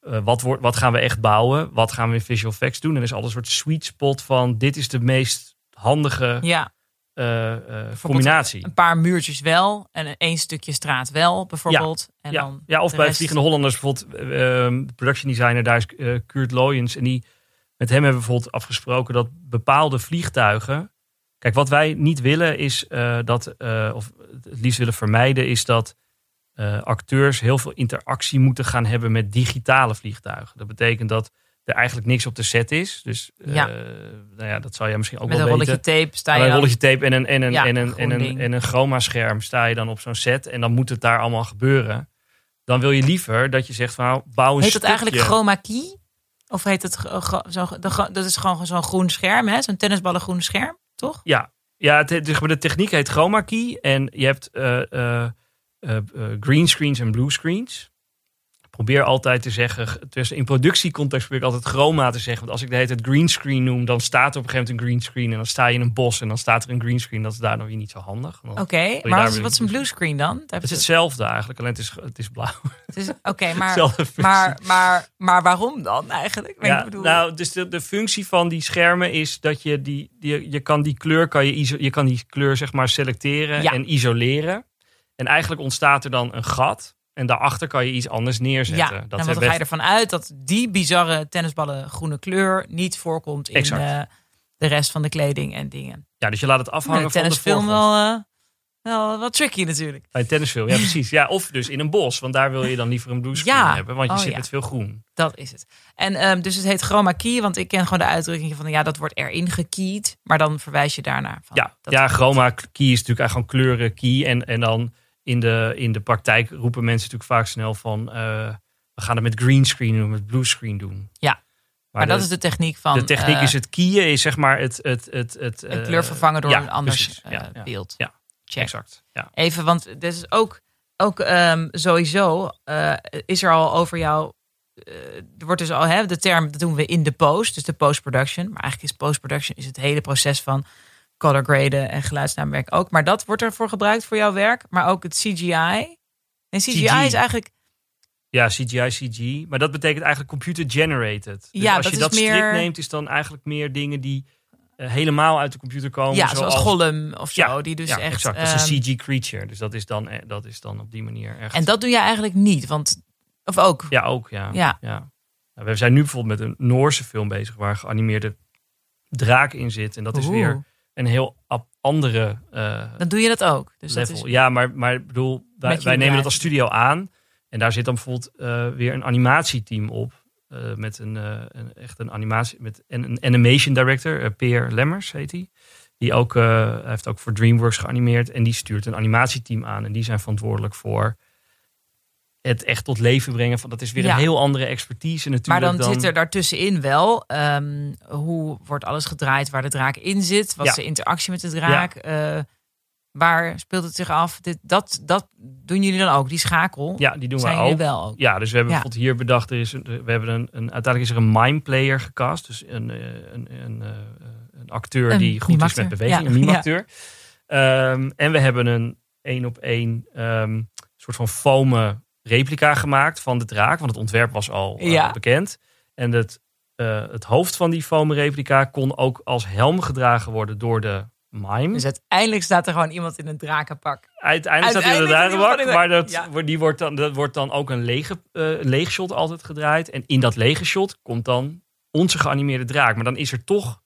eh, wat, wordt, wat gaan we echt bouwen? Wat gaan we in visual effects doen? En er is altijd een soort sweet spot van dit is de meest handige ja. Eh, eh, combinatie. Een paar muurtjes wel en één stukje straat wel, bijvoorbeeld. En Ja, dan ja, of bij rest- Vliegende Hollanders bijvoorbeeld, eh, de production designer, daar is Kurt Loyens. En die, met hem hebben we bijvoorbeeld afgesproken dat bepaalde vliegtuigen Kijk, wat wij niet willen is dat, of het liefst willen vermijden, is dat acteurs heel veel interactie moeten gaan hebben met digitale vliegtuigen. Dat betekent dat er eigenlijk niks op de set is. Dus eh, Ja. nou ja, dat zou jij misschien ook Met wel een weten. rolletje tape sta je Met een rolletje tape en een, en een, Ja, en een, en een, en een chroma-scherm sta je dan op zo'n set. En dan moet het daar allemaal gebeuren. Dan wil je liever dat je zegt van nou, bouw een Heet het eigenlijk chroma key? Of heet het zo, dat is gewoon zo'n groen scherm, hè? Zo'n tennisballen groen scherm, toch? Ja, ja het, maar, de techniek heet chroma key. En je hebt eh, eh, green screens en blue screens. Ik probeer altijd te zeggen, tussen in productiecontext probeer ik altijd chroma te zeggen. Want als ik de hele tijd green screen noem, dan staat er op een gegeven moment een green screen. En dan sta je in een bos en dan staat er een green screen. Dat is daar nog weer niet zo handig. Oké, maar wat is, weer wat is een blue screen dan? Daar Het is hetzelfde eigenlijk, alleen het is, het is blauw. het is- Oké, maar, maar, maar, maar waarom dan eigenlijk? Ik Ja, bedoel- nou, dus de, de functie van die schermen is dat je die, die je kan die kleur kan je, iso, je kan die kleur zeg maar selecteren Ja. en isoleren. En eigenlijk ontstaat er dan een gat en daarachter kan je iets anders neerzetten. ja, dat want dan ga je ervan uit dat die bizarre tennisballen groene kleur niet voorkomt in eh, de rest van de kleding en dingen. ja, dus je laat het afhangen de van de tennisfilm voorgrond. wel, eh, wel wat tricky natuurlijk. Bij een tennisfilm, ja precies. Ja, of dus in een bos, want daar wil je dan liever een blue screen Ja. hebben, want je Oh, zit ja. met veel groen. Dat is het. En ehm, dus het heet chroma key, want ik ken gewoon de uitdrukking van ja, dat wordt erin gekeyed, maar dan verwijs je daarnaar. Van, Ja, ja chroma key is natuurlijk eigenlijk gewoon kleuren key. En, en dan in de, in de praktijk roepen mensen natuurlijk vaak snel van... eh, we gaan het met green screen doen, met blue screen doen. Ja. Maar, dat de- is de techniek van. de techniek eh, is het kieën, is zeg maar het... het, het, het een eh, kleur vervangen door ja, een anders precies. eh, Ja, ja, beeld. ja. Check. Exact. Ja. Even, want dit is ook, ook ehm, sowieso is er al over jou. er wordt dus al hè, de term, dat doen we in de post, dus de post-production. Maar eigenlijk is post-production is het hele proces van color graden en geluidsnaamwerk ook. Maar dat wordt ervoor gebruikt voor jouw werk. Maar ook het CGI. En CGI CG. is eigenlijk ja, CGI, CG. Maar dat betekent eigenlijk computer generated. Dus Ja, als dat je dat strikt meer- neemt, is dan eigenlijk meer dingen die eh, helemaal uit de computer komen. ja, zoals Gollum of zo. Ja, die dus ja, echt. exact. Dat is ehm, een CG creature. Dus dat is dan, eh, dat is dan op die manier echt... en dat doe je eigenlijk niet, want of ook. Ja, ook, ja. Ja. ja. Nou, we zijn nu bijvoorbeeld met een Noorse film bezig waar geanimeerde draak in zit. En dat is Oeh. weer een heel andere eh, Dan doe je dat ook. Dus dat level. is, Ja, maar, maar ik bedoel, wij, nemen het bedrijf. als studio aan. En daar zit dan bijvoorbeeld eh, weer een animatieteam op. eh, met een, een, echt een animatie, met en een animation director, Peer Lemmers heet hij. Die ook, hij heeft ook voor DreamWorks geanimeerd. En die stuurt een animatieteam aan. En die zijn verantwoordelijk voor het echt tot leven brengen. Van, dat is weer Ja. een heel andere expertise Maar natuurlijk. dan, zit er daartussenin wel, ehm, hoe wordt alles gedraaid waar de draak in zit? Wat Ja. is de interactie met de draak? Eh, waar speelt het zich af? Dit, dat, dat doen jullie dan ook, die schakel? Ja, die doen zijn we jullie ook. wel ook. Ja, dus we hebben bijvoorbeeld hier bedacht, er is we hebben een, een, uiteindelijk is er een mime player gecast. Dus een, eh, een, een, eh, een acteur die goed is met beweging, een mimacteur. Ehm, en we hebben een één op één ehm, soort van foamen replica gemaakt van de draak. Want het ontwerp was al eh, Ja. bekend. En het, eh, het hoofd van die foamen replica kon ook als helm gedragen worden door de mime. Dus uiteindelijk staat er gewoon iemand in een drakenpak. Uiteindelijk staat hij in Uiteindelijk dragenbak, staat maar dat, Ja. wordt- die wordt dan, dat wordt dan ook een lege, eh, leeg shot altijd gedraaid. En in dat lege shot komt dan onze geanimeerde draak. Maar dan is er toch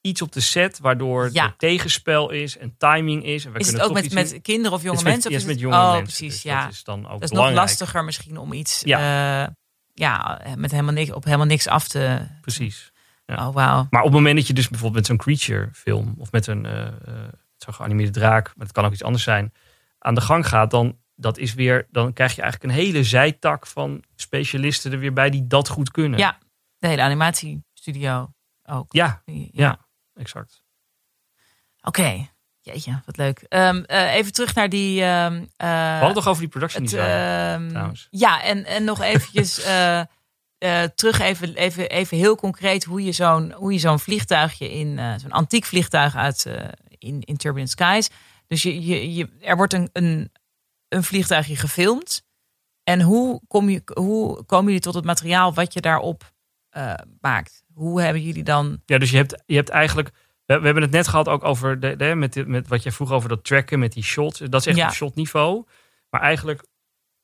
iets op de set waardoor Ja. er tegenspel is en timing is. En we Is het kunnen ook toch met, met kinderen of jonge Het is mensen? Met, of is met het- jonge oh, mensen. precies, dus ja. Dat is dan ook Dat is nog lastiger misschien om iets Ja. eh, ja, met helemaal niks, op helemaal niks af te... Precies. Ja. Oh, wauw. Maar op het moment dat je dus bijvoorbeeld met zo'n creature film of met een eh, eh, zo'n geanimeerde draak, maar het kan ook iets anders zijn, aan de gang gaat, dan, dat is weer, dan krijg je eigenlijk een hele zijtak van specialisten er weer bij die dat goed kunnen. Ja, de hele animatiestudio ook. ja, ja. Exact. Oké, jeetje, wat leuk. Ehm, eh, even terug naar die... eh, We hadden toch over die production het, design. ehm, trouwens. ja, en, en nog eventjes eh, terug even, even, even heel concreet hoe je zo'n hoe je zo'n vliegtuigje in zo'n antiek vliegtuig uit in, in Turbulent Skies. Dus je, je, je, er wordt een, een, een vliegtuigje gefilmd. En hoe, kom je, hoe komen jullie tot het materiaal wat je daarop maakt? Hoe hebben jullie dan. Ja, dus je hebt, je hebt eigenlijk. We, we hebben het net gehad ook over de, de, met, met wat je vroeg over dat tracken met die shots. Dat is echt Ja. op shotniveau. Maar eigenlijk,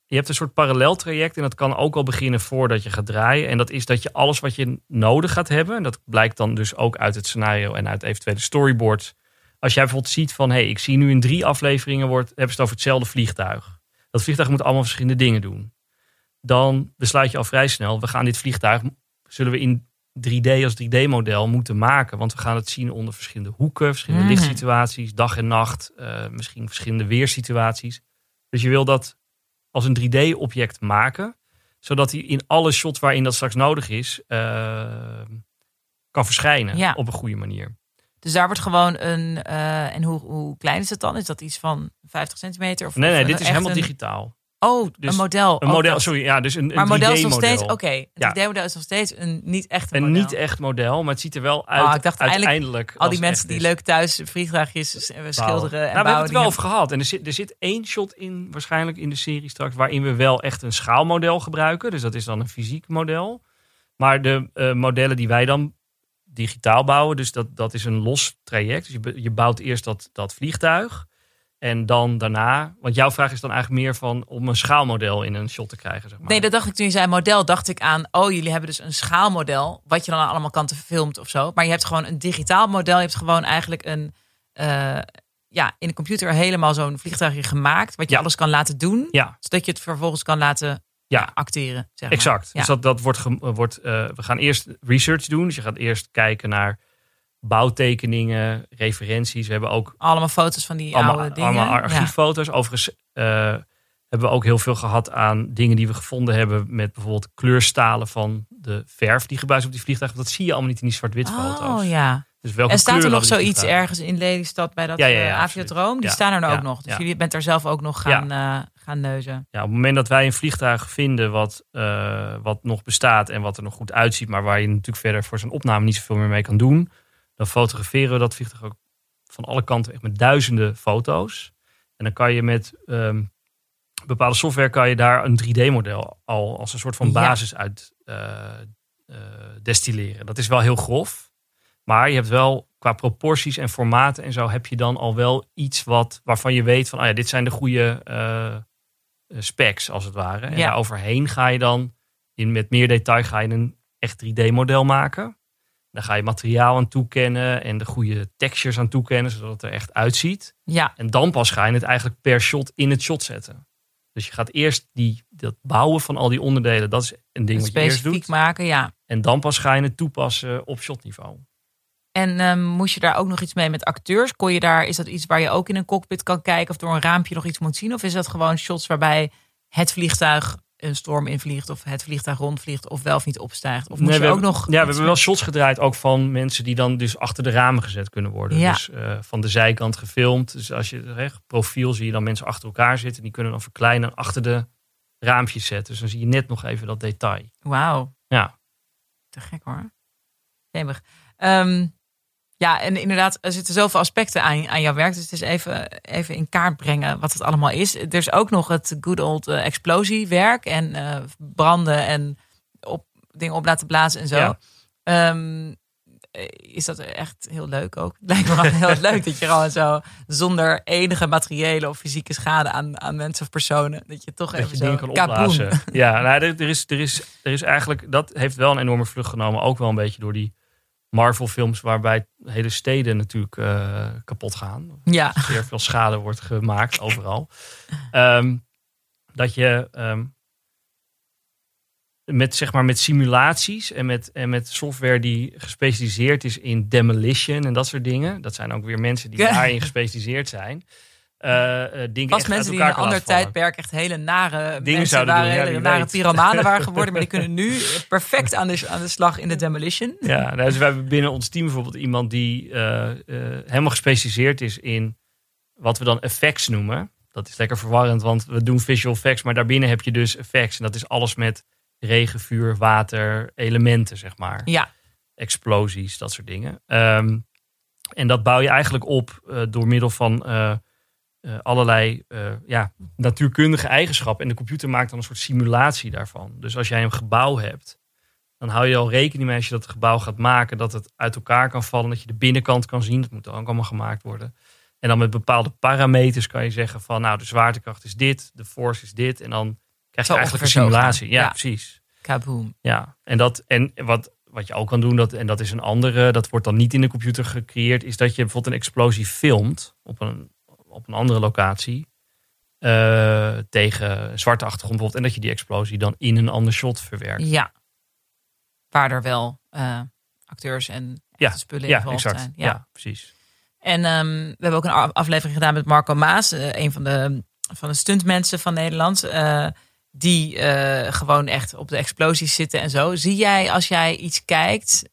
je hebt een soort paralleltraject. En dat kan ook al beginnen voordat je gaat draaien. En dat is dat je alles wat je nodig gaat hebben. En dat blijkt dan dus ook uit het scenario en uit eventuele storyboards. als jij bijvoorbeeld ziet van, hé, hey, ik zie nu in drie afleveringen wordt, hebben ze het over hetzelfde vliegtuig. Dat vliegtuig moet allemaal verschillende dingen doen. Dan besluit je al vrij snel, we gaan dit vliegtuig, zullen we in 3D als 3D-model moeten maken. Want we gaan het zien onder verschillende hoeken, verschillende Mhm. lichtsituaties, dag en nacht, eh, misschien verschillende weersituaties. Dus je wil dat als een 3D-object maken, zodat hij in alle shots waarin dat straks nodig is, eh, kan verschijnen Ja. op een goede manier. Dus daar wordt gewoon een. eh, en hoe, hoe klein is het dan? Is dat iets van 50 centimeter? Of, Nee, nee, dit is helemaal een- digitaal. Oh, Dus een model. Een model, sorry, ja, dus een, Maar een model is 3D-model. nog steeds. Oké, een Ja. 3D-model is nog steeds een niet echt Een model. niet echt model, maar het ziet er wel uit. Oh, ik dacht eigenlijk uiteindelijk Al die mensen die is. leuk thuis vliegtuigjes eh, schilderen en Nou, we bouwen. hebben het wel over gehad. En er zit, er zit één shot in, waarschijnlijk in de serie straks, waarin we wel echt een schaalmodel gebruiken. Dus dat is dan een fysiek model. Maar de eh, modellen die wij dan digitaal bouwen, dus dat, dat is een los traject. Dus je, je bouwt eerst dat, dat vliegtuig. En dan daarna, want jouw vraag is dan eigenlijk meer van om een schaalmodel in een shot te krijgen. Zeg maar. Nee, dat dacht ik toen je zei model, dacht ik aan, oh, jullie hebben dus een schaalmodel, wat je dan allemaal kanten filmt of zo. Maar je hebt gewoon een digitaal model, je hebt gewoon eigenlijk een, eh, ja, in de computer helemaal zo'n vliegtuigje gemaakt, wat je Ja. alles kan laten doen, Ja, zodat je het vervolgens kan laten Ja. acteren. Zeg maar. exact. Ja. Dus dat, dat wordt, wordt eh, we gaan eerst research doen. Dus je gaat eerst kijken naar bouwtekeningen, referenties. We hebben ook Allemaal foto's van die allemaal, oude dingen. allemaal Ja. archieffoto's. Overigens eh, hebben we ook heel veel gehad aan dingen die we gevonden hebben met bijvoorbeeld kleurstalen van de verf die gebruikt is op die vliegtuigen. Dat zie je allemaal niet in die zwart-wit foto's. Oh ja. Dus welke En staat er nog zoiets ergens in Lelystad bij dat Ja, ja, ja, eh. Aviodroom? Die staan er nou ook nog. Dus jullie bent er zelf ook nog gaan, eh, gaan neuzen. Ja, op het moment dat wij een vliegtuig vinden wat, wat nog bestaat en wat er nog goed uitziet, maar waar je natuurlijk verder voor zijn opname niet zoveel meer mee kan doen, dan fotograferen we dat vliegtuig ook van alle kanten echt met duizenden foto's. En dan kan je met ehm, bepaalde software kan je daar een 3D-model al als een soort van Ja. basis uit eh, eh, destilleren. Dat is wel heel grof, maar je hebt wel qua proporties en formaten en zo heb je dan al wel iets wat waarvan je weet van, oh ja, dit zijn de goede eh, specs als het ware. En Ja. daar overheen ga je dan in met meer detail ga je een echt 3D-model maken. Dan ga je materiaal aan toekennen en de goede textures aan toekennen, zodat het er echt uitziet. Ja, En dan pas ga je het eigenlijk per shot in het shot zetten. Dus je gaat eerst die, dat bouwen van al die onderdelen, dat is een ding wat je eerst specifiek doet. maken, ja. En dan pas ga je het toepassen op shotniveau. En ehm, moest je daar ook nog iets mee met acteurs? Kon je daar, is dat iets waar je ook in een cockpit kan kijken of door een raampje nog iets moet zien? Of is dat gewoon shots waarbij het vliegtuig een storm invliegt of het vliegtuig rondvliegt of wel of niet opstijgt? Of moest Nee, je we ook hebben- nog. Ja, we hebben wel shots gedraaid ook van mensen die dan dus achter de ramen gezet kunnen worden. Ja. Dus eh, van de zijkant gefilmd. Dus als je recht profiel zie je dan mensen achter elkaar zitten. Die kunnen dan verkleinen en achter de raampjes zetten. Dus dan zie je net nog even dat detail. Wauw, Ja, te gek hoor. Jemig. Ehm, ja, en inderdaad, er zitten zoveel aspecten aan, aan jouw werk. Dus het is even, even in kaart brengen wat het allemaal is. Er is ook nog het good old eh, explosiewerk en eh, branden en op, dingen op laten blazen en zo. Ja. Ehm, eh, is dat echt heel leuk ook? Het lijkt me wel heel leuk dat je gewoon zo zonder enige materiële of fysieke schade aan, aan mensen of personen, dat je toch dat even je zo kan opblazen. Ja, nou, er, er, is, er, is, er is eigenlijk, dat heeft wel een enorme vlucht genomen. Ook wel een beetje door die Marvel films waarbij hele steden natuurlijk eh, kapot gaan. Ja, zeer veel schade wordt gemaakt overal. Ehm, dat je ehm, met, zeg maar, met simulaties en met, en met software die gespecialiseerd is in demolition en dat soort dingen. Dat zijn ook weer mensen die daarin gespecialiseerd zijn. Eh, dingen mensen die in een ander tijdperk echt hele nare Dingen mensen zouden waren, doen, hele nare weet. waren geworden. Maar die kunnen nu perfect aan de, aan de slag in de demolition. Ja, nou, dus we hebben binnen ons team bijvoorbeeld iemand die eh, helemaal gespecialiseerd is in wat we dan effects noemen. Dat is lekker verwarrend, want we doen visual effects, maar daarbinnen heb je dus effects. En dat is alles met regen, vuur, water, elementen, zeg maar. Ja, Explosies, dat soort dingen. Ehm, en dat bouw je eigenlijk op door middel van eh, allerlei eh, ja, natuurkundige eigenschappen. En de computer maakt dan een soort simulatie daarvan. Dus als jij een gebouw hebt, dan hou je al rekening mee als je dat gebouw gaat maken, dat het uit elkaar kan vallen, dat je de binnenkant kan zien. Dat moet dan ook allemaal gemaakt worden. En dan met bepaalde parameters kan je zeggen van, nou, de zwaartekracht is dit, de force is dit. En dan krijg je eigenlijk een simulatie. Ja, Ja. precies. kaboom. Ja, en, dat, en wat wat je ook kan doen, dat, en dat is een andere, dat wordt dan niet in de computer gecreëerd, is dat je bijvoorbeeld een explosie filmt op een, op een andere locatie. eh, tegen zwarte achtergrond bijvoorbeeld. En dat je die explosie dan in een ander shot verwerkt. Ja. Waar er wel eh, acteurs en Ja, spullen Ja, involved exact. zijn. Ja. precies. En ehm, we hebben ook een aflevering gedaan met Marco Maas, eh, een van de, van de stuntmensen van Nederland. die gewoon echt op de explosies zitten en zo. Zie jij als jij iets kijkt,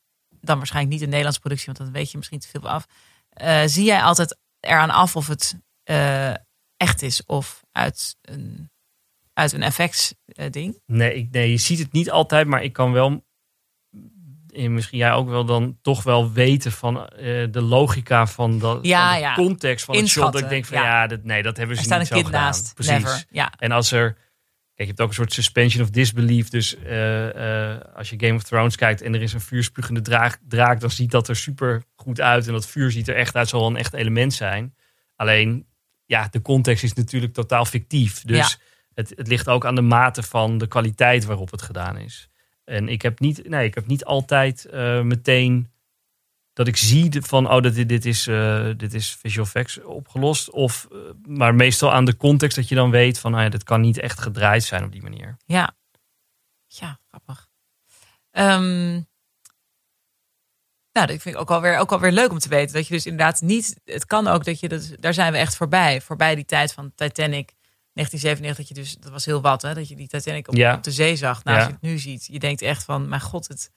dan waarschijnlijk niet een Nederlandse productie, want dan weet je misschien te veel af. zie jij altijd eraan af of het eh, echt is of uit een, uit een effectsding? Nee, ik, nee, je ziet het niet altijd, maar ik kan wel, en misschien jij ook wel, dan toch wel weten van eh, de logica van, dat, Ja, van de ja. context van het shot. Dat ik denk van ja. ja, dat, nee, dat hebben ze niet zo gedaan. naast. Precies. Never. Ja. En als er, kijk, je hebt ook een soort suspension of disbelief. Dus eh, eh, als je Game of Thrones kijkt en er is een vuurspugende draak, draak, dan ziet dat er super goed uit. En dat vuur ziet er echt uit, zal wel een echt element zijn. Alleen, ja, de context is natuurlijk totaal fictief. Dus Ja. het, het ligt ook aan de mate van de kwaliteit waarop het gedaan is. En ik heb niet, nee, ik heb niet altijd eh, meteen dat ik zie van, oh, dit, dit, is, eh, dit is visual effects opgelost. Of, eh, maar meestal aan de context dat je dan weet van, nou ja, dit kan niet echt gedraaid zijn op die manier. Ja, ja grappig. Ehm, nou, dat vind ik ook alweer, ook alweer leuk om te weten. Dat je dus inderdaad niet... Het kan ook dat je... Dat, daar zijn we echt voorbij. Voorbij die tijd van Titanic 1997. Dat, je dus, dat was heel wat, hè? Dat je die Titanic op, Ja. op de zee zag. Nou, Ja. als je het nu ziet. Je denkt echt van, mijn god, het,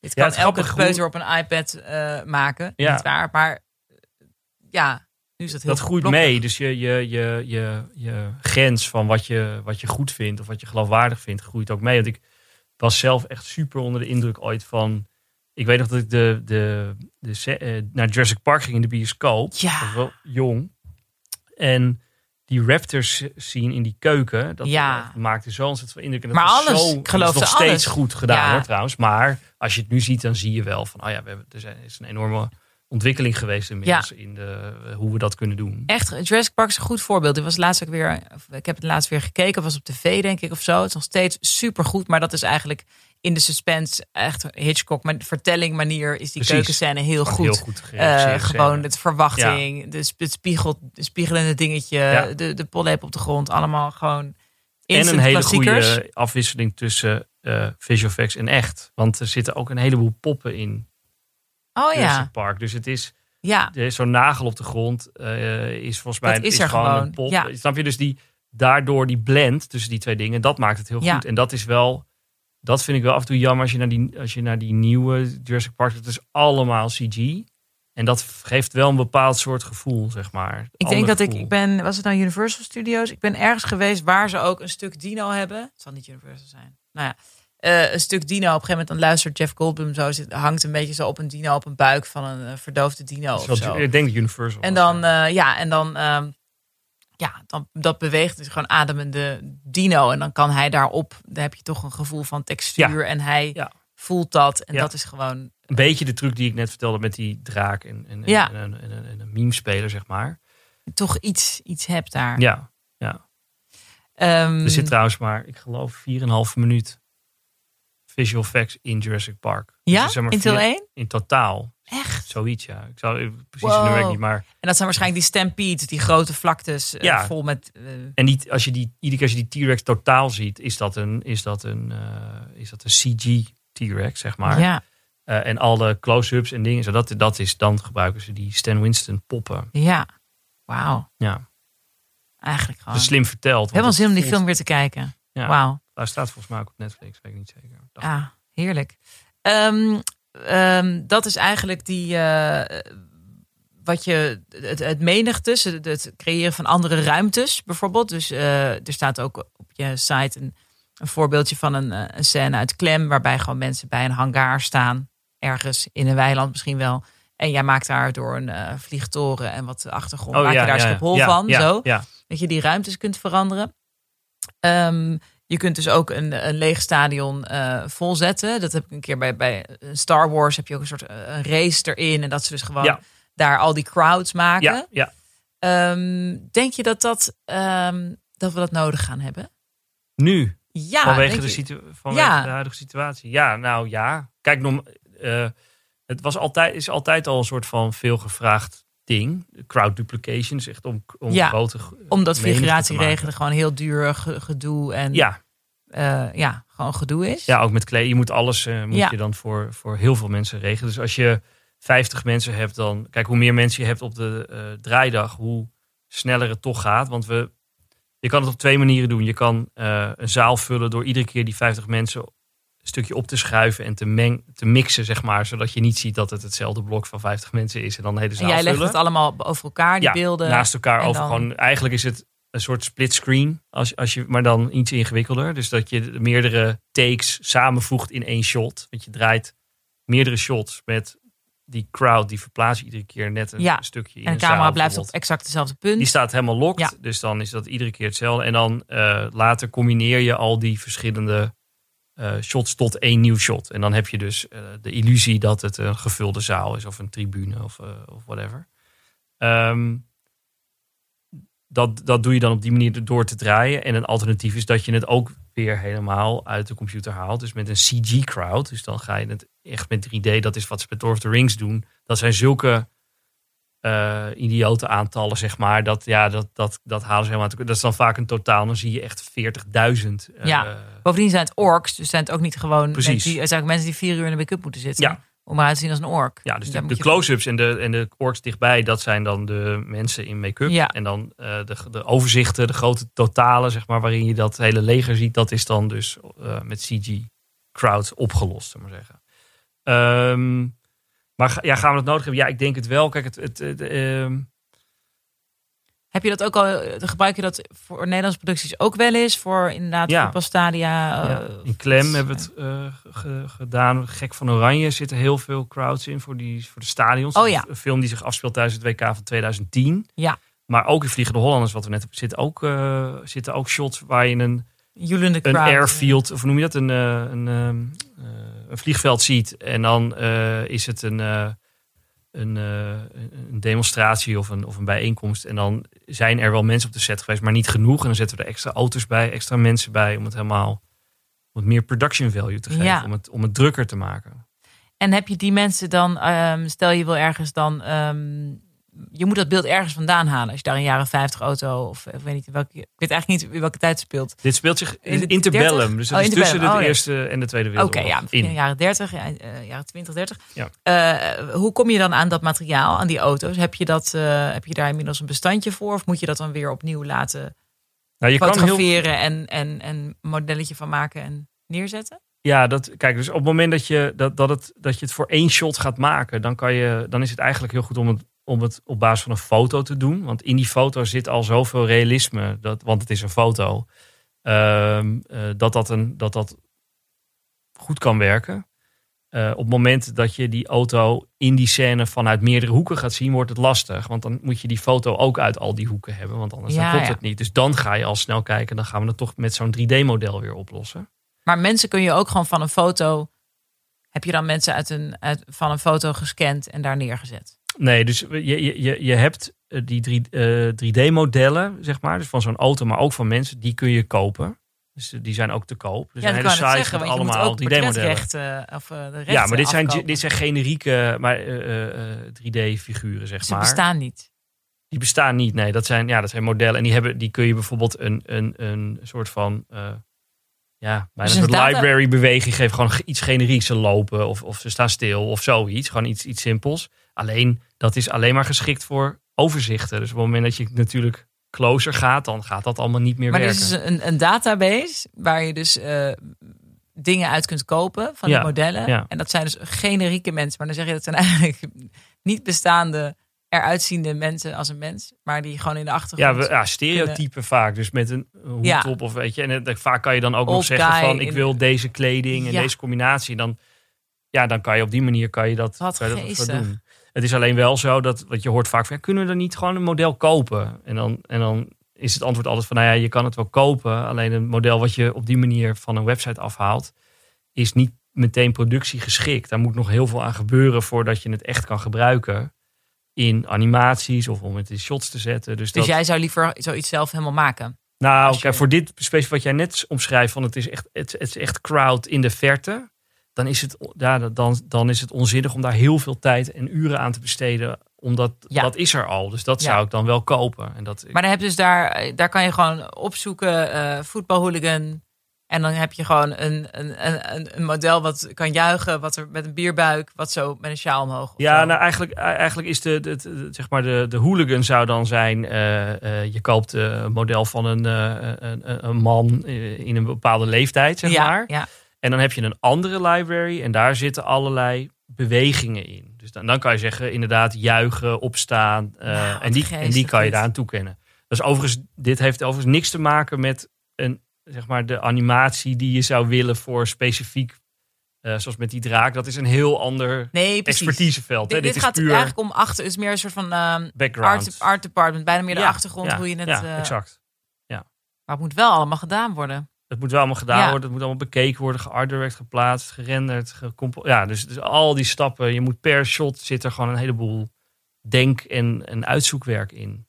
dit Ja, kan elke peuter op een iPad eh, maken. Ja. Niet waar, maar eh, ja, nu is dat heel Dat groeit blokkig. mee. Dus je, je, je, je, je grens van wat je, wat je goed vindt of wat je geloofwaardig vindt, groeit ook mee. Want ik was zelf echt super onder de indruk ooit van. Ik weet nog dat ik de, de, de, eh, naar Jurassic Park ging in de bioscoop. Ja. Was wel jong. En die raptors zien in die keuken, dat, Ja. maakte zo ontzettend veel indruk. En dat Maar alles, zo, ik geloof dat is nog steeds goed gedaan Ja. hoor trouwens. Maar als je het nu ziet, dan zie je wel van, oh ja, we hebben, er zijn- is een enorme ontwikkeling geweest inmiddels in de, hoe we dat kunnen doen. Echt, Jurassic Park is een goed voorbeeld. Ik was laatst ook weer, ik heb het laatst weer gekeken, was op tv denk ik of zo. Het is nog steeds super goed, maar dat is eigenlijk in de suspense echt Hitchcock, maar vertelling manier is die Precies. keukenscène heel goed. Heel goed Eh, gewoon het verwachting, de, sp- het, spiegel, de spiegelende dingetje, Ja. de, de pollepel op de grond, allemaal gewoon En een hele goede afwisseling tussen eh visual effects en echt. Want er zitten ook een heleboel poppen in Oh ja, Park. Dus het is ja, zo'n nagel op de grond eh, is volgens mij Dat is er gewoon, gewoon, een pop. ja. Snap je? Dus die daardoor die blend tussen die twee dingen, dat maakt het heel Ja. goed. En dat is wel, dat vind ik wel af en toe jammer als je naar die, als je naar die nieuwe Jurassic Park, het is allemaal CG. En dat geeft wel een bepaald soort gevoel, zeg maar. Ik denk dat ik, gevoel. ik ben, was het nou Universal Studios? Ik ben ergens geweest waar ze ook een stuk dino hebben. Het zal niet Universal zijn. Nou ja, eh, een stuk dino. Op een gegeven moment dan luistert Jeff Goldblum zo, zit, hangt een beetje zo op een dino op een buik van een eh, verdoofde dino of zo. Ik denk Universal En dan, ja. eh, ja, en dan, ehm, ja, dan dat beweegt dus gewoon ademende dino. En dan kan hij daarop, dan heb je toch een gevoel van textuur en hij Ja. voelt dat. En Ja. dat is gewoon, een beetje de truc die ik net vertelde met die draak en, en, en- Ja. en, en, en, en een meme-speler, zeg maar. toch iets, iets hebt daar. Ja, Ehm, er zit trouwens maar, ik geloof, 4,5 minuut visual effects in Jurassic Park. Ja, maar in deel vier- 1? In totaal. Echt? Zoiets, ja. Ik zou precies Wow. in de werk niet, maar... En dat zijn waarschijnlijk die stampedes, die grote vlaktes eh, Ja. vol met... eh, En niet, als je die, iedere keer als je die T-Rex totaal ziet, is dat een, is dat een, eh, is dat een CG T-Rex, zeg maar. ja, Eh, en alle close-ups en dingen, zo, dat, dat is, dan gebruiken ze die Stan Winston poppen. ja. Wauw. Ja, Eigenlijk dat gewoon. slim verteld. Helemaal zin om die voelt- film weer te kijken. Ja, Wauw. Hij staat volgens mij ook op Netflix, weet ik niet zeker. Ah, heerlijk. Ehm, ehm, dat is eigenlijk die... eh, wat je... Het, het menigtes, het, het creëren van andere ruimtes bijvoorbeeld. Dus eh, er staat ook op je site een, een voorbeeldje van een, eh, een scène uit Klem... waarbij gewoon mensen bij een hangar staan. Ergens in een weiland misschien wel. En jij maakt daar door een vliegtoren en wat achtergrond... maak je daar Schiphol ja, van, ja, zo. Ja, dat je die ruimtes kunt veranderen. Ehm, je kunt dus ook een, een leeg stadion eh, volzetten. Dat heb ik een keer bij, bij Star Wars. Heb je ook een soort eh, een race erin. En dat ze dus gewoon Ja. daar al die crowds maken. ja, ja. Ehm, denk je dat, dat, ehm, dat we dat nodig gaan hebben? Nu, Ja, vanwege, de, je? situ vanwege Ja. de huidige situatie. Ja, nou ja. Kijk, eh, het was altijd, is altijd al een soort van veelgevraagd ding. Crowd duplication is echt om, om Ja, grote Omdat menigte te figuratie maken. regelen gewoon heel duur ge- gedoe en Ja, eh, ja, gewoon gedoe is. ja, ook met kleding. Je moet alles eh, moet Ja. je dan voor, voor heel veel mensen regelen. Dus als je 50 mensen hebt, dan... Kijk, hoe meer mensen je hebt op de eh, draaidag, hoe sneller het toch gaat. Want we, je kan het op twee manieren doen. Je kan een zaal vullen door iedere keer die 50 mensen stukje op te schuiven en te, meng, te mixen, zeg maar. Zodat je niet ziet dat het hetzelfde blok van 50 mensen is. En dan de hele en zaal jij legt vullen. het allemaal over elkaar, die ja, beelden. naast elkaar en over. dan- Gewoon, eigenlijk is het een soort split screen, als, als je, maar dan iets ingewikkelder. Dus dat je de meerdere takes samenvoegt in één shot. Want je draait meerdere shots met die crowd, die verplaatst iedere keer net een Ja, stukje in en de camera blijft op exact hetzelfde punt. Die staat helemaal locked, Ja. dus dan is dat iedere keer hetzelfde. En dan eh, later combineer je al die verschillende shots tot één nieuw shot. En dan heb je dus eh, de illusie dat het een gevulde zaal is of een tribune of, eh, of whatever. Ehm, dat, dat doe je dan op die manier door te draaien. En een alternatief is dat je het ook weer helemaal uit de computer haalt. Dus met een CG-crowd. Dus dan ga je het echt met 3D. Dat is wat ze met Lord of the Rings doen. Dat zijn zulke eh idiote aantallen, zeg maar. Dat, ja, dat, dat, dat halen ze helemaal uit. Dat is dan vaak een totaal. Dan zie je echt 40.000. eh, Ja. Bovendien zijn het orks, dus zijn het ook niet gewoon Precies. mensen die, zijn ook mensen die vier uur in de make-up moeten zitten. Ja. Om eruit te zien als een ork. Ja, dus de, de close-ups en de, en de orks dichtbij, dat zijn dan de mensen in make-up. Ja. En dan eh, de, de overzichten, de grote totalen, zeg maar, waarin je dat hele leger ziet, dat is dan dus met CG crowd opgelost, zullen we maar zeggen. Ehm, maar ja, gaan we dat nodig hebben? Ja, ik denk het wel. Kijk, het, het, het, ehm, Heb je dat ook al, eh, gebruik je dat voor Nederlandse producties ook wel eens? Voor inderdaad Ja. voetbalstadia? ja, eh, in Klem hebben we het eh, ge- gedaan. Gek van Oranje zitten heel veel crowds in voor, die, voor de stadions. Oh ja. Een film die zich afspeelt tijdens het WK van 2010. Ja. Maar ook in Vliegende Hollanders, wat we net hebben, zitten ook, zitten ook shots waar je een, joelende een crowd. airfield, of hoe noem je dat, een, een, ehm, eh, een vliegveld ziet. En dan eh, is het een, eh, een, eh, een demonstratie of een, of een bijeenkomst. En dan zijn er wel mensen op de set geweest, maar niet genoeg. En dan zetten we er extra auto's bij, extra mensen bij, om het helemaal om het meer production value te geven, Ja. om, het, om het drukker te maken. En heb je die mensen dan, ehm, stel je wil ergens dan, ehm, je moet dat beeld ergens vandaan halen. Als je daar een jaren 50 auto of ik weet niet welke, ik weet eigenlijk niet in welke tijd het speelt. Dit speelt zich In de in interbellum, 30? dus het Oh, is tussen de Oh, ja. Eerste en de Tweede Oké, Wereldoorlog. ja, begin in. jaren 30, ja, eh, jaren 20, 30. Ja. Eh, hoe kom je dan aan dat materiaal, aan die auto's? Heb je, dat, eh, heb je daar inmiddels een bestandje voor? Of moet je dat dan weer opnieuw laten Nou, je kan heel, fotograferen en, en, en een modelletje van maken en neerzetten? Ja, dat, kijk, dus op het moment dat je, dat, dat, het, dat je het voor één shot gaat maken, dan, kan je, dan is het eigenlijk heel goed om het, om het op basis van een foto te doen. Want in die foto zit al zoveel realisme, dat, want het is een foto, ehm, eh, dat, dat, een, dat dat goed kan werken. Eh, op het moment dat je die auto in die scène vanuit meerdere hoeken gaat zien, wordt het lastig. Want dan moet je die foto ook uit al die hoeken hebben, want anders dan Ja, klopt ja. het niet. Dus dan ga je al snel kijken, dan gaan we het toch met zo'n 3D-model weer oplossen. Maar mensen kun je ook gewoon van een foto. Heb je dan mensen uit een, uit, van een foto gescand en daar neergezet? Nee, dus je, je, je, hebt eh, die drie- eh, 3D-modellen, zeg maar, dus van zo'n auto, maar ook van mensen, die kun je kopen. Dus eh, die zijn ook te koop. Dus ja, een hele site met allemaal ook 3D-modellen. portretrechten of eh, de rechten Ja, maar dit zijn, afkopen. dit zijn generieke maar, eh, 3D-figuren, zeg Ze maar. bestaan niet. Die bestaan niet, nee. Dat zijn, ja, dat zijn modellen. En die, hebben, die kun je bijvoorbeeld een, een, een soort van... ja, bijna Dus een soort data- library-beweging geven. Gewoon ge- iets generieks. Ze lopen of, of ze staan stil of zoiets. Gewoon iets, iets simpels. Alleen, dat is alleen maar geschikt voor overzichten. Dus op het moment dat je natuurlijk closer gaat... dan gaat dat allemaal niet meer Maar werken. dit is een, een database waar je dus eh, dingen uit kunt kopen van Ja, die modellen. ja. En dat zijn dus generieke mensen. Maar dan zeg je dat zijn eigenlijk niet bestaande, eruitziende mensen als een mens. Maar die gewoon in de Ja, achtergrond. we, ja, stereotypen vaak. Dus met een hoed Ja. op of weet je. En het- vaak kan je dan ook nog zeggen van... ik wil deze kleding en Ja. deze combinatie. Dan, ja, dan kan je op die manier kan je dat, Wat kan je dat doen. Het is alleen wel zo dat, wat je hoort vaak van... ja, kunnen we er niet gewoon een model kopen? En dan, en dan is het antwoord altijd van... nou ja, je kan het wel kopen. Alleen een model wat je op die manier van een website afhaalt... is niet meteen productie geschikt. Daar moet nog heel veel aan gebeuren... voordat je het echt kan gebruiken... in animaties of om het in shots te zetten. Dus, Dus dat, jij zou liever zoiets zelf helemaal maken. nou, je- kijk, voor dit specifiek wat jij net omschrijft, van het is echt, het, het is echt crowd in de verte. Dan is, het, ja, dan, dan is het onzinnig om daar heel veel tijd en uren aan te besteden. Omdat Ja. dat is er al. Dus dat Ja. zou ik dan wel kopen. En dat, Maar dan heb je dus daar, daar kan je gewoon opzoeken, eh voetbalhooligan. En dan heb je gewoon een, een, een, een model wat kan juichen, wat er met een bierbuik, wat zo met een sjaal omhoog. Ja, zo. nou eigenlijk, eigenlijk is de, de, de- zeg maar de, de hooligan zou dan zijn. eh, eh, je koopt eh, een model van een, eh, een, een- man eh, in een bepaalde leeftijd, zeg ja, maar. ja. En dan heb je een andere library en daar zitten allerlei bewegingen in. Dus dan, dan kan je zeggen, inderdaad, juichen, opstaan. eh, Nou, en, die, en die kan je daaraan toekennen. Dus overigens, dit heeft overigens niks te maken met een, zeg maar, de animatie die je zou willen voor specifiek, eh, zoals met die draak. Dat is een heel ander Nee, expertiseveld. Dit, Dit, dit is gaat puur eigenlijk om achter, het is meer een soort van ehm, background. art, art department, bijna meer de Ja, achtergrond, ja, hoe je het. Ja, eh, exact. maar het moet wel allemaal gedaan worden. Het moet wel allemaal gedaan Ja. worden. Het moet allemaal bekeken worden, geartdirect, geplaatst, gerenderd. gecompo- ja, dus, dus al die stappen. Je moet per shot zit er gewoon een heleboel denk- en, en uitzoekwerk in.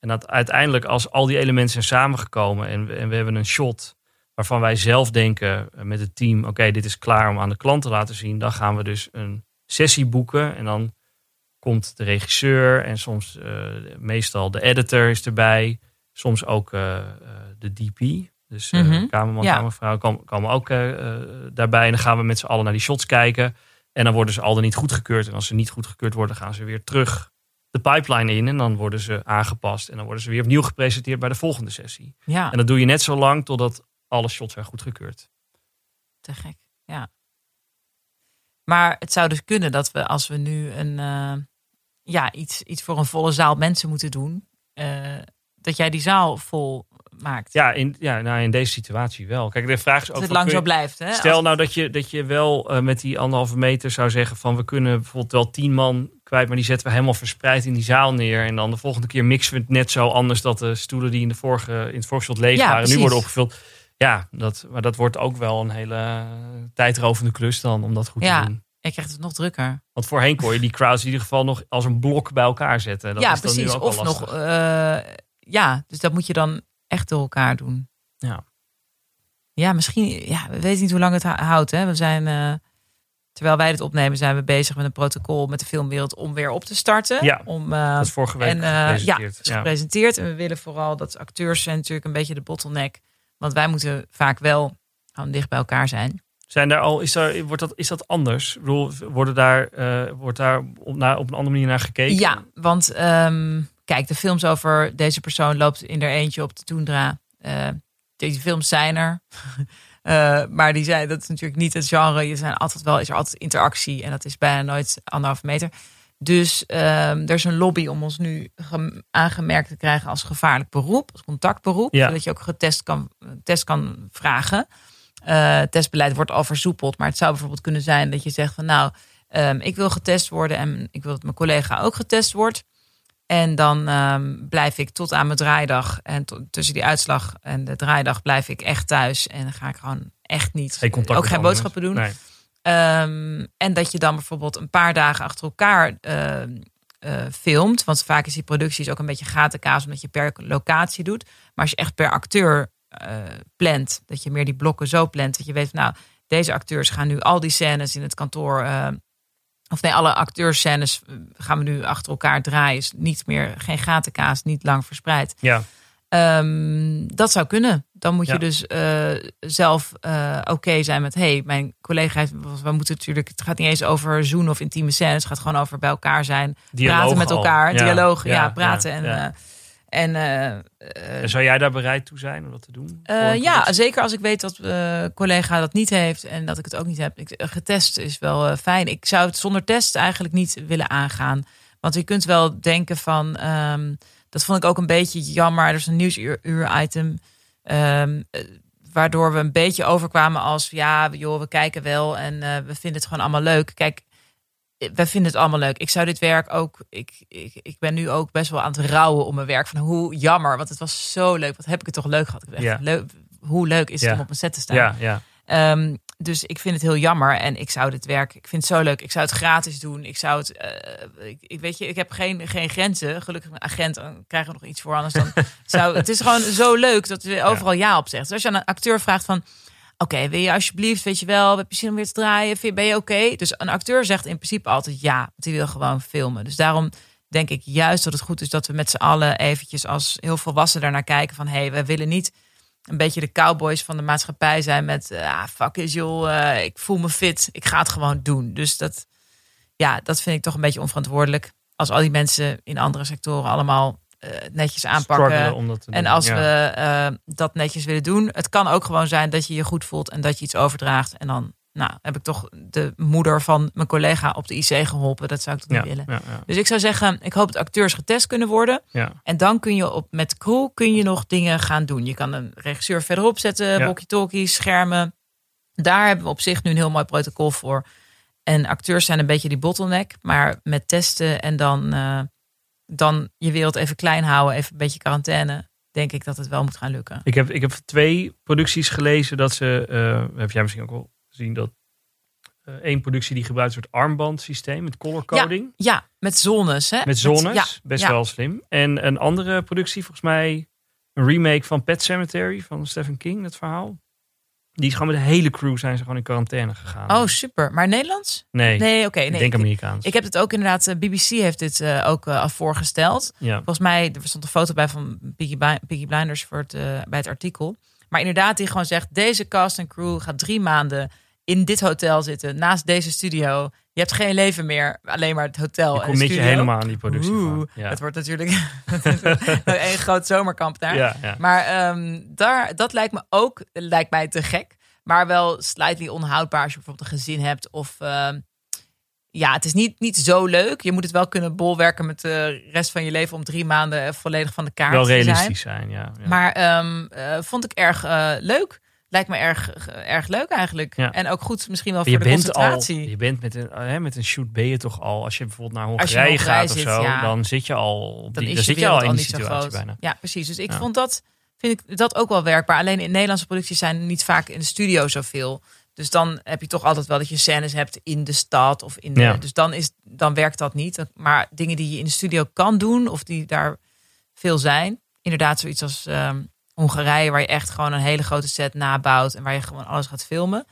En dat uiteindelijk, als al die elementen zijn samengekomen en we, en we hebben een shot waarvan wij zelf denken eh, met het team: oké, dit is klaar om aan de klant te laten zien, dan gaan we dus een sessie boeken. En dan komt de regisseur en soms eh, meestal de editor is erbij. Soms ook eh, de DP. Dus Mhm. kamerman, Ja. kamervrouw komen, komen ook eh, eh, daarbij. En dan gaan we met z'n allen naar die shots kijken. En dan worden ze al dan niet goedgekeurd. En als ze niet goedgekeurd worden, gaan ze weer terug de pipeline in. En dan worden ze aangepast. En dan worden ze weer opnieuw gepresenteerd bij de volgende sessie. Ja, En dat doe je net zo lang totdat alle shots zijn goedgekeurd. te gek. Ja. Maar het zou dus kunnen dat we, als we nu een, ja, iets, iets voor een volle zaal mensen moeten doen, dat jij die zaal vol maakt. Ja, in, ja nou, in deze situatie wel. Kijk, de vraag is ook... dat het lang zo blijft. Hè? Stel nou dat je, dat je wel eh, met die anderhalve meter zou zeggen van we kunnen bijvoorbeeld wel tien man kwijt, maar die zetten we helemaal verspreid in die zaal neer. En dan de volgende keer mixen we het net zo anders dat de stoelen die in, de vorige, in het vorige shot leeg Ja, waren, nu worden opgevuld. Ja, dat, maar dat wordt ook wel een hele tijdrovende klus dan om dat goed Ja. te doen. Je krijgt het nog drukker. Want voorheen kon je die crowds in ieder geval nog als een blok bij elkaar zetten. Dat ja, is dan nu precies. ook Of nog, eh, ja, dus dat moet je dan echt door elkaar doen. Ja. Ja, misschien, ja, we weten niet hoe lang het hou- houdt. Hè? We zijn, eh, terwijl wij dit opnemen, zijn we bezig met een protocol met de filmwereld om weer op te starten. Ja, om, eh, dat is vorige week en, eh, ja, gepresenteerd. het is gepresenteerd. En we willen vooral dat acteurs zijn natuurlijk een beetje de bottleneck. Want wij moeten vaak wel gewoon dicht bij elkaar zijn. Zijn daar al, is, daar, wordt dat, is dat anders? Ik bedoel, worden daar, wordt daar op een andere manier naar gekeken? Ja, want ehm, kijk, de films over deze persoon loopt in er eentje op de toendra. Eh deze films zijn er. Eh, maar die zijn, dat is natuurlijk niet het genre. Je zijn altijd wel, is er altijd interactie. En dat is bijna nooit anderhalve meter. Dus ehm, er is een lobby om ons nu gem- aangemerkt te krijgen als gevaarlijk beroep, als contactberoep. Ja. Zodat je ook getest kan, test kan vragen. Eh, testbeleid wordt al versoepeld. Maar het zou bijvoorbeeld kunnen zijn dat je zegt van nou, ehm, ik wil getest worden en ik wil dat mijn collega ook getest wordt. En dan ehm, blijf ik tot aan mijn draaidag. En tussen die uitslag en de draaidag blijf ik echt thuis. En dan ga ik gewoon echt niet. Geen contact ook geen boodschappen doen. Nee. Ehm, en dat je dan bijvoorbeeld een paar dagen achter elkaar ehm, eh, filmt. Want vaak is die productie ook een beetje gatenkaas omdat je per locatie doet. Maar als je echt per acteur eh, plant, dat je meer die blokken zo plant. Dat je weet, van, nou, deze acteurs gaan nu al die scènes in het kantoor. Of nee, alle acteurscènes eh, gaan we nu achter elkaar draaien. Is niet meer, geen gatenkaas, niet lang verspreid. Ja, Ehm, dat zou kunnen. Dan moet Ja. je dus eh, zelf eh, oké zijn met... hey, mijn collega heeft... We moeten natuurlijk... Het gaat niet eens over zoenen of intieme scènes. Het gaat gewoon over bij elkaar zijn. dialoog praten met elkaar. Ja, Dialogen, ja, ja, praten. en. Eh, en eh, En zou jij daar bereid toe zijn om dat te doen? eh, een ja, zeker als ik weet dat eh collega dat niet heeft en dat ik het ook niet heb. Ik, getest is wel fijn. Ik zou het zonder test eigenlijk niet willen aangaan. Want je kunt wel denken van, ehm, dat vond ik ook een beetje jammer. Er is een nieuwsuur-item, ehm, eh, waardoor we een beetje overkwamen als, ja, joh, we kijken wel en we vinden het gewoon allemaal leuk. Kijk, wij vinden het allemaal leuk. Ik zou dit werk ook. Ik, ik, ik ben nu ook best wel aan het rouwen om mijn werk. Van hoe jammer, want het was zo leuk. Wat heb ik het toch leuk gehad? Ik Ja. leuk, hoe leuk is het Ja. om op een set te staan? Ja, ja. Ehm, dus ik vind het heel jammer en ik zou dit werk, ik vind het zo leuk. Ik zou het gratis doen. Ik zou het, eh, ik, ik weet je, ik heb geen, geen grenzen. Gelukkig een agent, dan krijgen we nog iets voor. Anders dan zou, het is gewoon zo leuk dat je overal ja op zegt. Dus als je aan een acteur vraagt van, oké, wil je alsjeblieft, weet je wel, heb je zin om weer te draaien? Ben je oké? Dus een acteur zegt in principe altijd ja, want hij wil gewoon filmen. Dus daarom denk ik juist dat het goed is dat we met z'n allen eventjes als heel volwassen daarnaar kijken van, hé, hey, we willen niet een beetje de cowboys van de maatschappij zijn met, ah, fuck is joh, eh, ik voel me fit, ik ga het gewoon doen. Dus dat, ja, dat vind ik toch een beetje onverantwoordelijk. Als al die mensen in andere sectoren allemaal eh, netjes aanpakken. Dat En doen. als Ja. we eh, dat netjes willen doen, het kan ook gewoon zijn dat je je goed voelt en dat je iets overdraagt. En dan nou, heb ik toch de moeder van mijn collega op de IC geholpen. Dat zou ik toch ja, niet willen. ja, Dus ik zou zeggen, ik hoop dat acteurs getest kunnen worden. En dan kun je op, met crew kun je nog dingen gaan doen. Je kan een regisseur verderop zetten, walkie-talkies, schermen. Daar hebben we op zich nu een heel mooi protocol voor. En acteurs zijn een beetje die bottleneck. Maar met testen en dan, eh, dan je wereld even klein houden, even een beetje quarantaine, denk ik dat het wel moet gaan lukken. Ik heb, ik heb twee producties gelezen dat ze, eh, heb jij misschien ook wel gezien, dat eh, één productie die gebruikt een soort armbandsysteem met color coding. Ja, met zones. Hè? Met zones, ja, best ja. wel slim. En een andere productie, volgens mij een remake van Pet Cemetery van Stephen King, dat verhaal. Die is gewoon met de hele crew zijn ze gewoon in quarantaine gegaan. Oh, super. Maar Nederlands? nee, Nee, oké. ik nee. denk ik, Amerikaans. ik heb het ook inderdaad, eh, BBC heeft dit eh, ook al voorgesteld. ja. Volgens mij, er stond een foto bij van Piggy, Blinders voor het, bij het artikel. Maar inderdaad, die gewoon zegt: deze cast en crew gaat drie maanden in dit hotel zitten, naast deze studio. Je hebt geen leven meer, alleen maar het hotel. Je en je helemaal aan die productie Oeh, van. Ja. Het wordt natuurlijk een groot zomerkamp daar. ja, ja. Maar ehm, daar, dat lijkt me ook lijkt mij te gek. Maar wel slightly onhoudbaar als je bijvoorbeeld een gezin hebt. Of ehm, ja, het is niet, niet zo leuk. Je moet het wel kunnen bolwerken met de rest van je leven om drie maanden volledig van de kaart wel te zijn. realistisch zijn. Ja, ja. Maar ehm, eh, vond ik erg eh, leuk. Lijkt me erg, erg leuk eigenlijk. Ja. En ook goed misschien wel je voor de bent al, concentratie. je bent met een, hè, met een shoot ben je toch al, als je bijvoorbeeld naar Hongarije gaat of zit, zo, ja. dan zit je al, dan die, dan zit je al in al die zo situatie bijna. Ja, precies. Dus ik Ja. vond dat, vind ik dat ook wel werkbaar. Alleen in Nederlandse producties zijn niet vaak in de studio zoveel. Dus dan heb je toch altijd wel dat je scènes hebt in de stad of in de. Ja. Dus dan, is, dan werkt dat niet. Maar dingen die je in de studio kan doen, of die daar veel zijn. Inderdaad, zoiets als ehm, Hongarije, waar je echt gewoon een hele grote set nabouwt en waar je gewoon alles gaat filmen.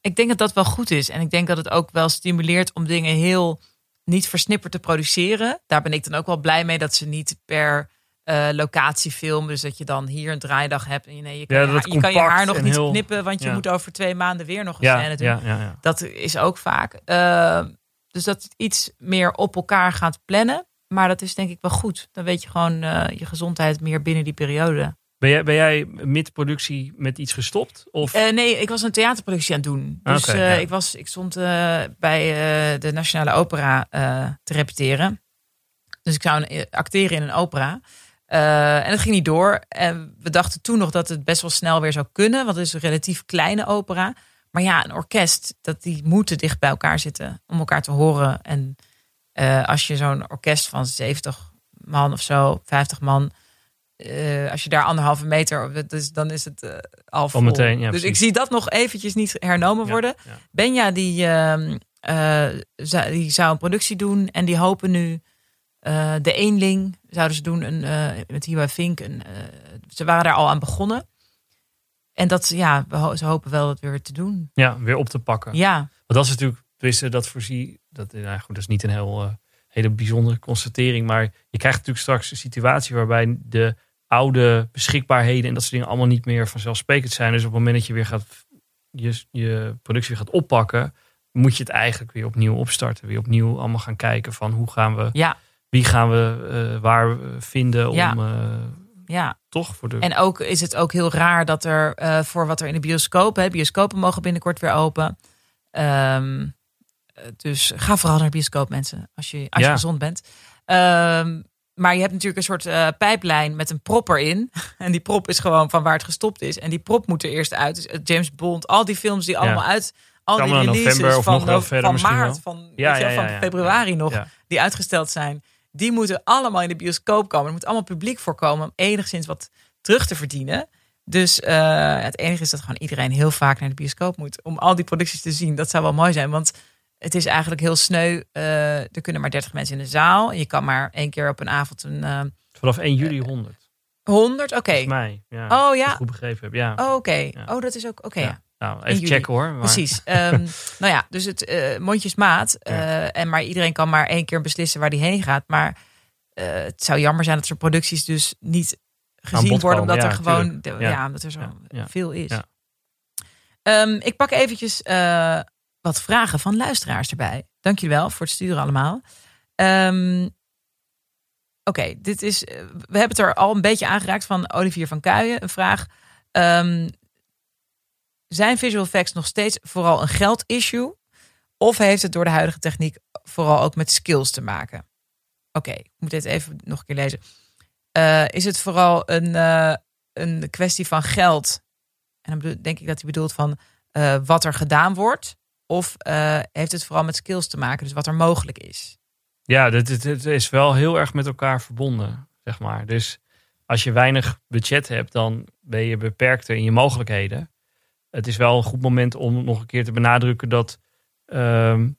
Ik denk dat dat wel goed is. En ik denk dat het ook wel stimuleert om dingen heel niet versnipperd te produceren. Daar ben ik dan ook wel blij mee dat ze niet per eh, locatie filmen. Dus dat je dan hier een draaidag hebt. En je, nee, je, kan, Ja, je, kan je haar nog niet heel- knippen, want je ja. moet over twee maanden weer nog een Ja, scène doen. ja, ja, ja. Dat is ook vaak. Eh, dus dat het iets meer op elkaar gaat plannen. Maar dat is denk ik wel goed. Dan weet je gewoon eh, je gezondheid meer binnen die periode. Ben jij, ben jij mid-productie met iets gestopt? Of, Eh, nee, ik was een theaterproductie aan het doen. Dus Oké, eh, ja. ik, was, ik stond eh, bij de Nationale Opera te repeteren. Dus ik zou een, acteren in een opera. En dat ging niet door. En we dachten toen nog dat het best wel snel weer zou kunnen. Want het is een relatief kleine opera. Maar ja, een orkest, dat die moeten dicht bij elkaar zitten om elkaar te horen. En als je zo'n orkest van 70 man of zo, 50 man, eh, als je daar anderhalve meter, dus dan is het eh al vol. meteen, ja, dus ik zie dat nog eventjes niet hernomen worden. ja. Benja die, ehm, eh, zou- die zou een productie doen en die hopen nu de Eenling zouden ze doen een, met Hiwa Vink. Een, ze waren daar al aan begonnen. En dat, ja, ze hopen wel het weer te doen. ja, weer op te pakken. Ja, Want dat is natuurlijk, wisten dat voorzie, dat, nou goed, dat is niet een heel, hele bijzondere constatering, maar je krijgt natuurlijk straks een situatie waarbij de oude beschikbaarheden en dat soort dingen allemaal niet meer vanzelfsprekend zijn. Dus op het moment dat je weer gaat, je, je productie weer gaat oppakken, moet je het eigenlijk weer opnieuw opstarten. Weer opnieuw allemaal gaan kijken van hoe gaan we, ja, wie gaan we eh, waar vinden om Ja. eh, ja. toch voor de... En ook is het ook heel raar dat er eh, voor wat er in de bioscoop, hè, bioscopen mogen binnenkort weer open. Ehm, eh, dus ga vooral naar de bioscoop, mensen, als je, als je gezond bent. Ehm, maar je hebt natuurlijk een soort eh, pijplijn met een prop erin. En die prop is gewoon van waar het gestopt is. En die prop moet er eerst uit. Dus eh, James Bond, al die films die allemaal uit. Al die releases november of van, nog van maart, wel. van, Ja, ja, van februari nog, die uitgesteld zijn. Die moeten allemaal in de bioscoop komen. Er moet allemaal publiek voorkomen om enigszins wat terug te verdienen. Dus eh, het enige is dat gewoon iedereen heel vaak naar de bioscoop moet. Om al die producties te zien. Dat zou wel mooi zijn. Want het is eigenlijk heel sneu. Eh, er kunnen maar 30 mensen in de zaal. Je kan maar één keer op een avond een eh Vanaf 1 juli 100. 100. Oké. Volgens mij. Ja, Oh ja. goed begrepen heb. Ja. Oh, oké. Ja. Oh, dat is ook. Oké. Ja. ja. Nou, even checken hoor. Maar, Precies. Ehm, nou ja, dus het eh, mondjesmaat. eh, en maar iedereen kan maar één keer beslissen waar die heen gaat. Maar eh, het zou jammer zijn dat er producties dus niet gezien worden. komen, Omdat er gewoon de- Ja. omdat er zo veel is. Ehm, ik pak eventjes eh, wat vragen van luisteraars erbij. Dank wel voor het sturen allemaal. Ehm, Oké, dit is. eh, We hebben het er al een beetje aangeraakt van Olivier van Kuijen. Een vraag. Ehm, zijn visual effects nog steeds vooral een geldissue? Of heeft het door de huidige techniek vooral ook met skills te maken? Oké, ik moet dit even nog een keer lezen. Eh, is het vooral een, eh, een kwestie van geld? En dan denk ik dat hij bedoelt van wat er gedaan wordt. Of eh, heeft het vooral met skills te maken, dus wat er mogelijk is? Ja, het, is wel heel erg met elkaar verbonden, zeg maar. Dus als je weinig budget hebt, dan ben je beperkter in je mogelijkheden. Het is wel een goed moment om nog een keer te benadrukken dat... ehm,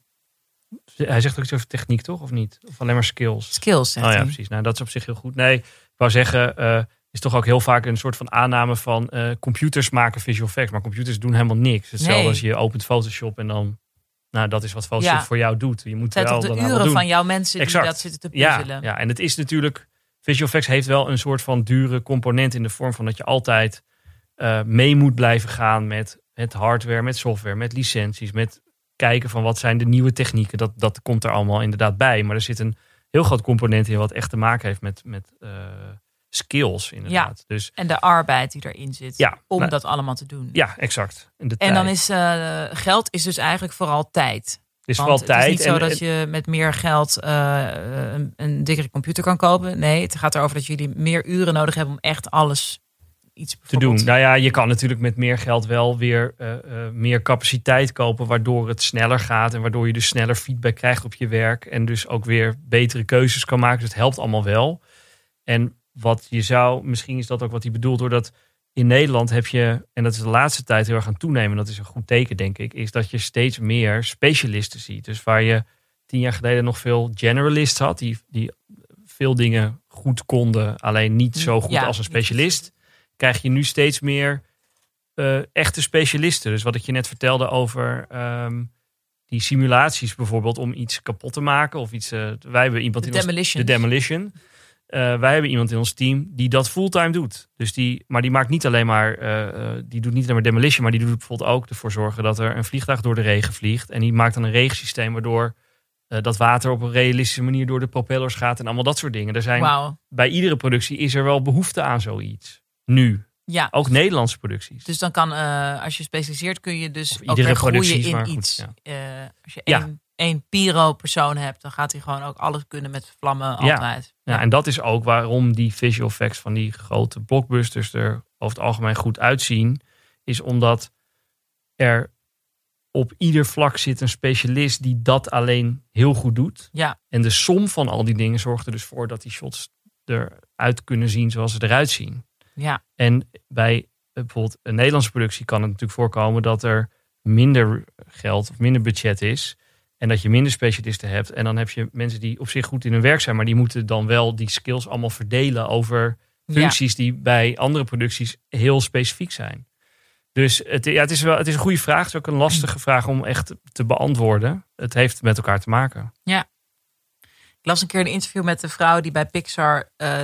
hij zegt ook iets over techniek, toch? Of niet? Of alleen maar skills? Skills, zegt Oh ja, hij. precies. Nou, dat is op zich heel goed. Nee, ik wou zeggen, eh is toch ook heel vaak een soort van aanname van eh, computers maken visual effects. Maar computers doen helemaal niks. Hetzelfde Nee. als je opent Photoshop en dan, nou, dat is wat Photoshop Ja. voor jou doet. Je moet Het wel de dan uren doen. van jouw mensen Exact. die dat zitten te Ja, puzzelen. ja, en het is natuurlijk, visual effects heeft wel een soort van dure component in de vorm van dat je altijd eh, mee moet blijven gaan met het hardware, met software, met licenties, met kijken van wat zijn de nieuwe technieken. Dat, dat komt er allemaal inderdaad bij. Maar er zit een heel groot component in wat echt te maken heeft met, met eh, skills inderdaad. Dus En de arbeid die erin zit Ja, om nou- dat allemaal te doen. ja, exact. En, de En dan is eh, geld is dus eigenlijk vooral tijd. het is Want vooral het tijd. is niet zo en- dat je met meer geld eh, een, een dikkere computer kan kopen. Nee, het gaat erover dat jullie meer uren nodig hebben om echt alles iets te doen. Nou ja, je kan natuurlijk met meer geld wel weer eh, meer capaciteit kopen, waardoor het sneller gaat en waardoor je dus sneller feedback krijgt op je werk en dus ook weer betere keuzes kan maken. Dus het helpt allemaal wel. En wat je zou, misschien is dat ook wat hij bedoelt, doordat in Nederland heb je, en dat is de laatste tijd heel erg aan toenemen, dat is een goed teken denk ik, is dat je steeds meer specialisten ziet. Dus waar je tien jaar geleden nog veel generalists had, die, die veel dingen goed konden, alleen niet zo goed Ja, als een specialist krijg je nu steeds meer eh, echte specialisten. Dus wat ik je net vertelde over ehm, die simulaties bijvoorbeeld om iets kapot te maken of iets. eh, wij hebben iemand De in ons, de demolition. Eh, wij hebben iemand in ons team die dat fulltime doet. Dus die, maar die maakt niet alleen maar, eh, eh, die doet niet alleen maar demolition, maar die doet bijvoorbeeld ook ervoor zorgen dat er een vliegtuig door de regen vliegt. En die maakt dan een regensysteem waardoor dat water op een realistische manier door de propellers gaat en allemaal dat soort dingen. Er zijn bij iedere productie is er wel behoefte aan zoiets. Nu. Ja, Ook Nederlandse producties. dus dan kan, als je specialiseert, kun je dus Of ook iedere weer groeien in maar goed, iets. ja. Eh, als je Ja. Één, één Piro-persoon hebt, dan gaat hij gewoon ook alles kunnen met vlammen Ja. altijd. Ja, en dat is ook waarom die visual effects van die grote blockbusters er over het algemeen goed uitzien. Is omdat er op ieder vlak zit een specialist die dat alleen heel goed doet. Ja. En de som van al die dingen zorgt er dus voor dat die shots eruit kunnen zien zoals ze eruit zien. Ja, En bij eh, bijvoorbeeld een Nederlandse productie kan het natuurlijk voorkomen dat er minder geld of minder budget is. En dat je minder specialisten hebt. En dan heb je mensen die op zich goed in hun werk zijn, maar die moeten dan wel die skills allemaal verdelen over functies die bij andere producties heel specifiek zijn. Dus het, ja, het, is wel, het is een goede vraag. Het is ook een lastige vraag om echt te beantwoorden. Het heeft met elkaar te maken. Ik las een keer een interview met de vrouw die bij Pixar eh,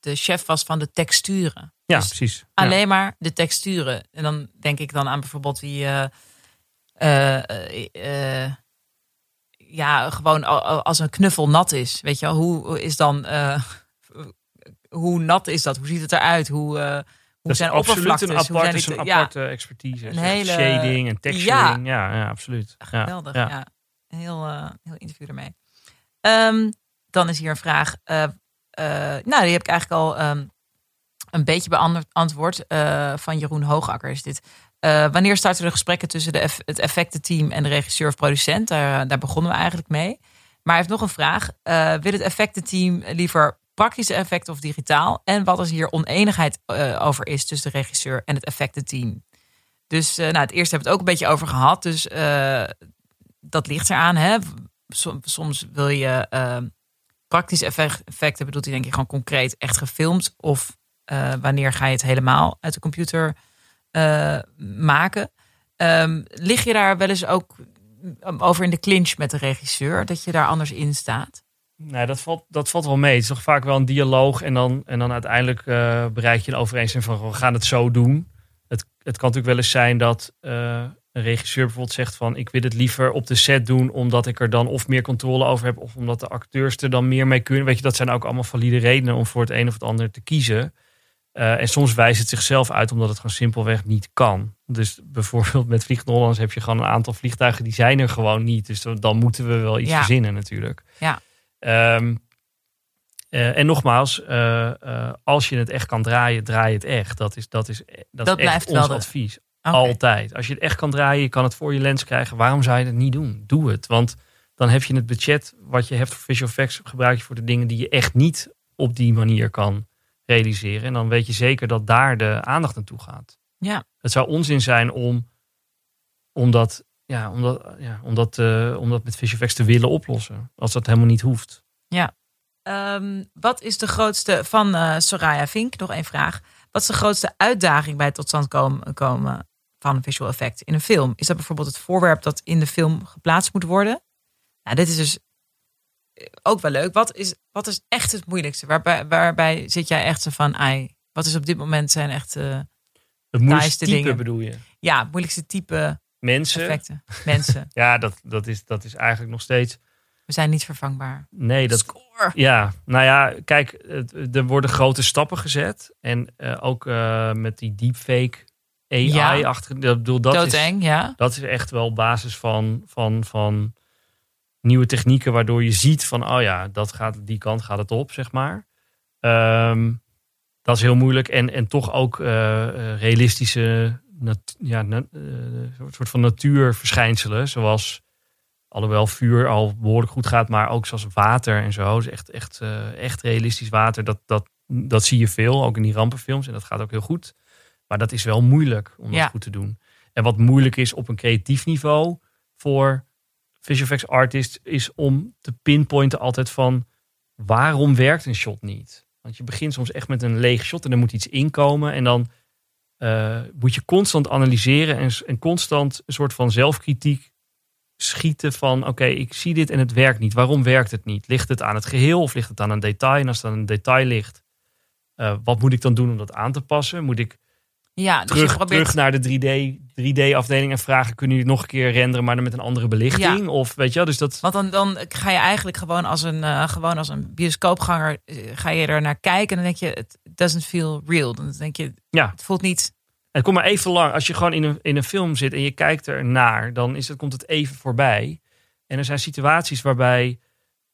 de chef was van de texturen. Ja, Dus precies. Ja. Alleen maar de texturen. En dan denk ik dan aan bijvoorbeeld die. eh, eh, eh, ja, gewoon als een knuffel nat is. Weet je wel, hoe is dan. eh, hoe nat is dat? Hoe ziet het eruit? Hoe, eh, hoe Dat zijn absoluut oppervlaktes? een hoe aparte, zijn die een ja, aparte expertise. Een hele- Shading en texturing. Ja, ja, absoluut. Ja, Geweldig, ja. heel, eh, heel interview ermee. Ehm, dan is hier een vraag. nou, die heb ik eigenlijk al ehm, een beetje beantwoord. van Jeroen Hoogakker is dit. Eh, wanneer starten de gesprekken tussen de het effectenteam en de regisseur of producent? Daar, daar begonnen we eigenlijk mee. Maar hij heeft nog een vraag. Eh, wil het effectenteam liever praktische effecten of digitaal? En wat als hier oneenigheid eh, over is tussen de regisseur en het effectenteam? Dus eh, nou, het eerste hebben we het ook een beetje over gehad. Dus eh, dat ligt eraan. Hè? Som- Soms wil je eh, praktische effect- effecten, bedoelt hij denk ik gewoon concreet echt gefilmd. Of eh, wanneer ga je het helemaal uit de computer eh, maken. Ehm, lig je daar wel eens ook um, over in de clinch met de regisseur? Dat je daar anders in staat? Nee, dat valt, dat valt wel mee. Het is toch vaak wel een dialoog. En dan, en dan uiteindelijk uh, bereik je een overeenstemming van we gaan het zo doen. Het, het kan natuurlijk wel eens zijn dat uh, een regisseur bijvoorbeeld zegt van ik wil het liever op de set doen omdat ik er dan of meer controle over heb of omdat de acteurs er dan meer mee kunnen. Weet je, dat zijn ook allemaal valide redenen om voor het een of het ander te kiezen. Uh, en soms wijst het zichzelf uit omdat het gewoon simpelweg niet kan. Dus bijvoorbeeld met Vliegende Hollands heb je gewoon een aantal vliegtuigen die zijn er gewoon niet. Dus dan moeten we wel iets Ja. verzinnen natuurlijk. Ja. Ehm, eh, en nogmaals, eh, eh, als je het echt kan draaien, draai het echt. Dat is, dat is, dat Dat is echt ons de- advies. Altijd. Als je het echt kan draaien, je kan het voor je lens krijgen. Waarom zou je het niet doen? Doe het. Want dan heb je het budget wat je hebt voor visual effects, gebruik je voor de dingen die je echt niet op die manier kan realiseren. En dan weet je zeker dat daar de aandacht naartoe gaat. Ja. Het zou onzin zijn om, om dat, ja, om dat, ja, om dat, eh, om dat met visual effects te willen oplossen. Als dat helemaal niet hoeft. Ehm, wat is de grootste van eh, Soraya Vink? Nog één vraag. Wat is de grootste uitdaging bij het tot stand komen, komen van een visual effect in een film? Is dat bijvoorbeeld het voorwerp dat in de film geplaatst moet worden? Nou, dit is dus ook wel leuk. Wat is, wat is echt het moeilijkste? Waarbij, waarbij zit jij echt zo van, ai, wat is op dit moment zijn echt, eh, Het moeilijkste type dingen. bedoel je? ja, het moeilijkste type Mensen. effecten? Mensen. Ja, dat, dat, is, dat is eigenlijk nog steeds. We zijn niet vervangbaar. Nee, dat, Score. Ja, nou ja, kijk, er worden grote stappen gezet. En eh, ook eh, met die deepfake AI Ja. achter. Dat, bedoel, dat, is, Doodeng, ja. dat is echt wel basis van, van, van nieuwe technieken, waardoor je ziet van, oh ja, dat gaat, die kant gaat het op, zeg maar. Ehm, dat is heel moeilijk. En, en toch ook eh, eh, realistische, nat- ja, na- eh, een soort van natuurverschijnselen, zoals alhoewel vuur al behoorlijk goed gaat, maar ook zoals water en zo. Dus echt, echt, echt realistisch water, dat, dat, dat zie je veel, ook in die rampenfilms. En dat gaat ook heel goed. Maar dat is wel moeilijk om Ja. dat goed te doen. En wat moeilijk is op een creatief niveau voor visual effects artists, is om te pinpointen altijd van waarom werkt een shot niet? Want je begint soms echt met een leeg shot en er moet iets inkomen. En dan eh, moet je constant analyseren en, en constant een soort van zelfkritiek schieten van oké, ik zie dit en het werkt niet. Waarom werkt het niet? Ligt het aan het geheel of ligt het aan een detail? En als het aan een detail ligt, eh, wat moet ik dan doen om dat aan te passen? Moet ik Ja, dus terug, probeert terug naar de 3D, 3D-afdeling en vragen: kunnen jullie het nog een keer renderen, maar dan met een andere belichting? Of weet je wel, dus dat. Want dan, dan ga je eigenlijk gewoon als een, eh, gewoon als een bioscoopganger, eh, ga je er naar kijken en dan denk je, het doesn't feel real. Dan denk je, Ja. het voelt niet. Het komt maar even lang. Als je gewoon in een, in een film zit en je kijkt er naar, dan is het, komt het even voorbij. En er zijn situaties waarbij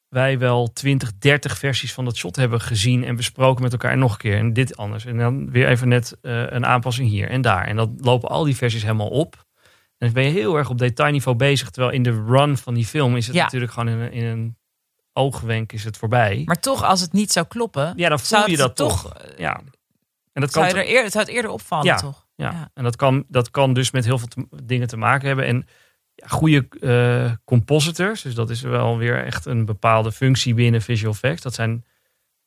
wij wel 20, 30 versies van dat shot hebben gezien en besproken met elkaar. En nog een keer en dit anders. En dan weer even net eh, een aanpassing hier en daar. En dan lopen al die versies helemaal op. En dan ben je heel erg op detailniveau bezig. Terwijl in de run van die film is het Ja. natuurlijk gewoon in een, in een oogwenk is het voorbij. Maar toch, als het niet zou kloppen, ja, dan voel zou je het dat toch. eh, Ja. En dat zou, kan je er eer, zou het eerder opvallen, Ja. toch? Ja, Ja. en dat kan, dat kan dus met heel veel te- dingen te maken hebben. En ja, goede eh, compositors, dus dat is wel weer echt een bepaalde functie binnen visual effects. Dat zijn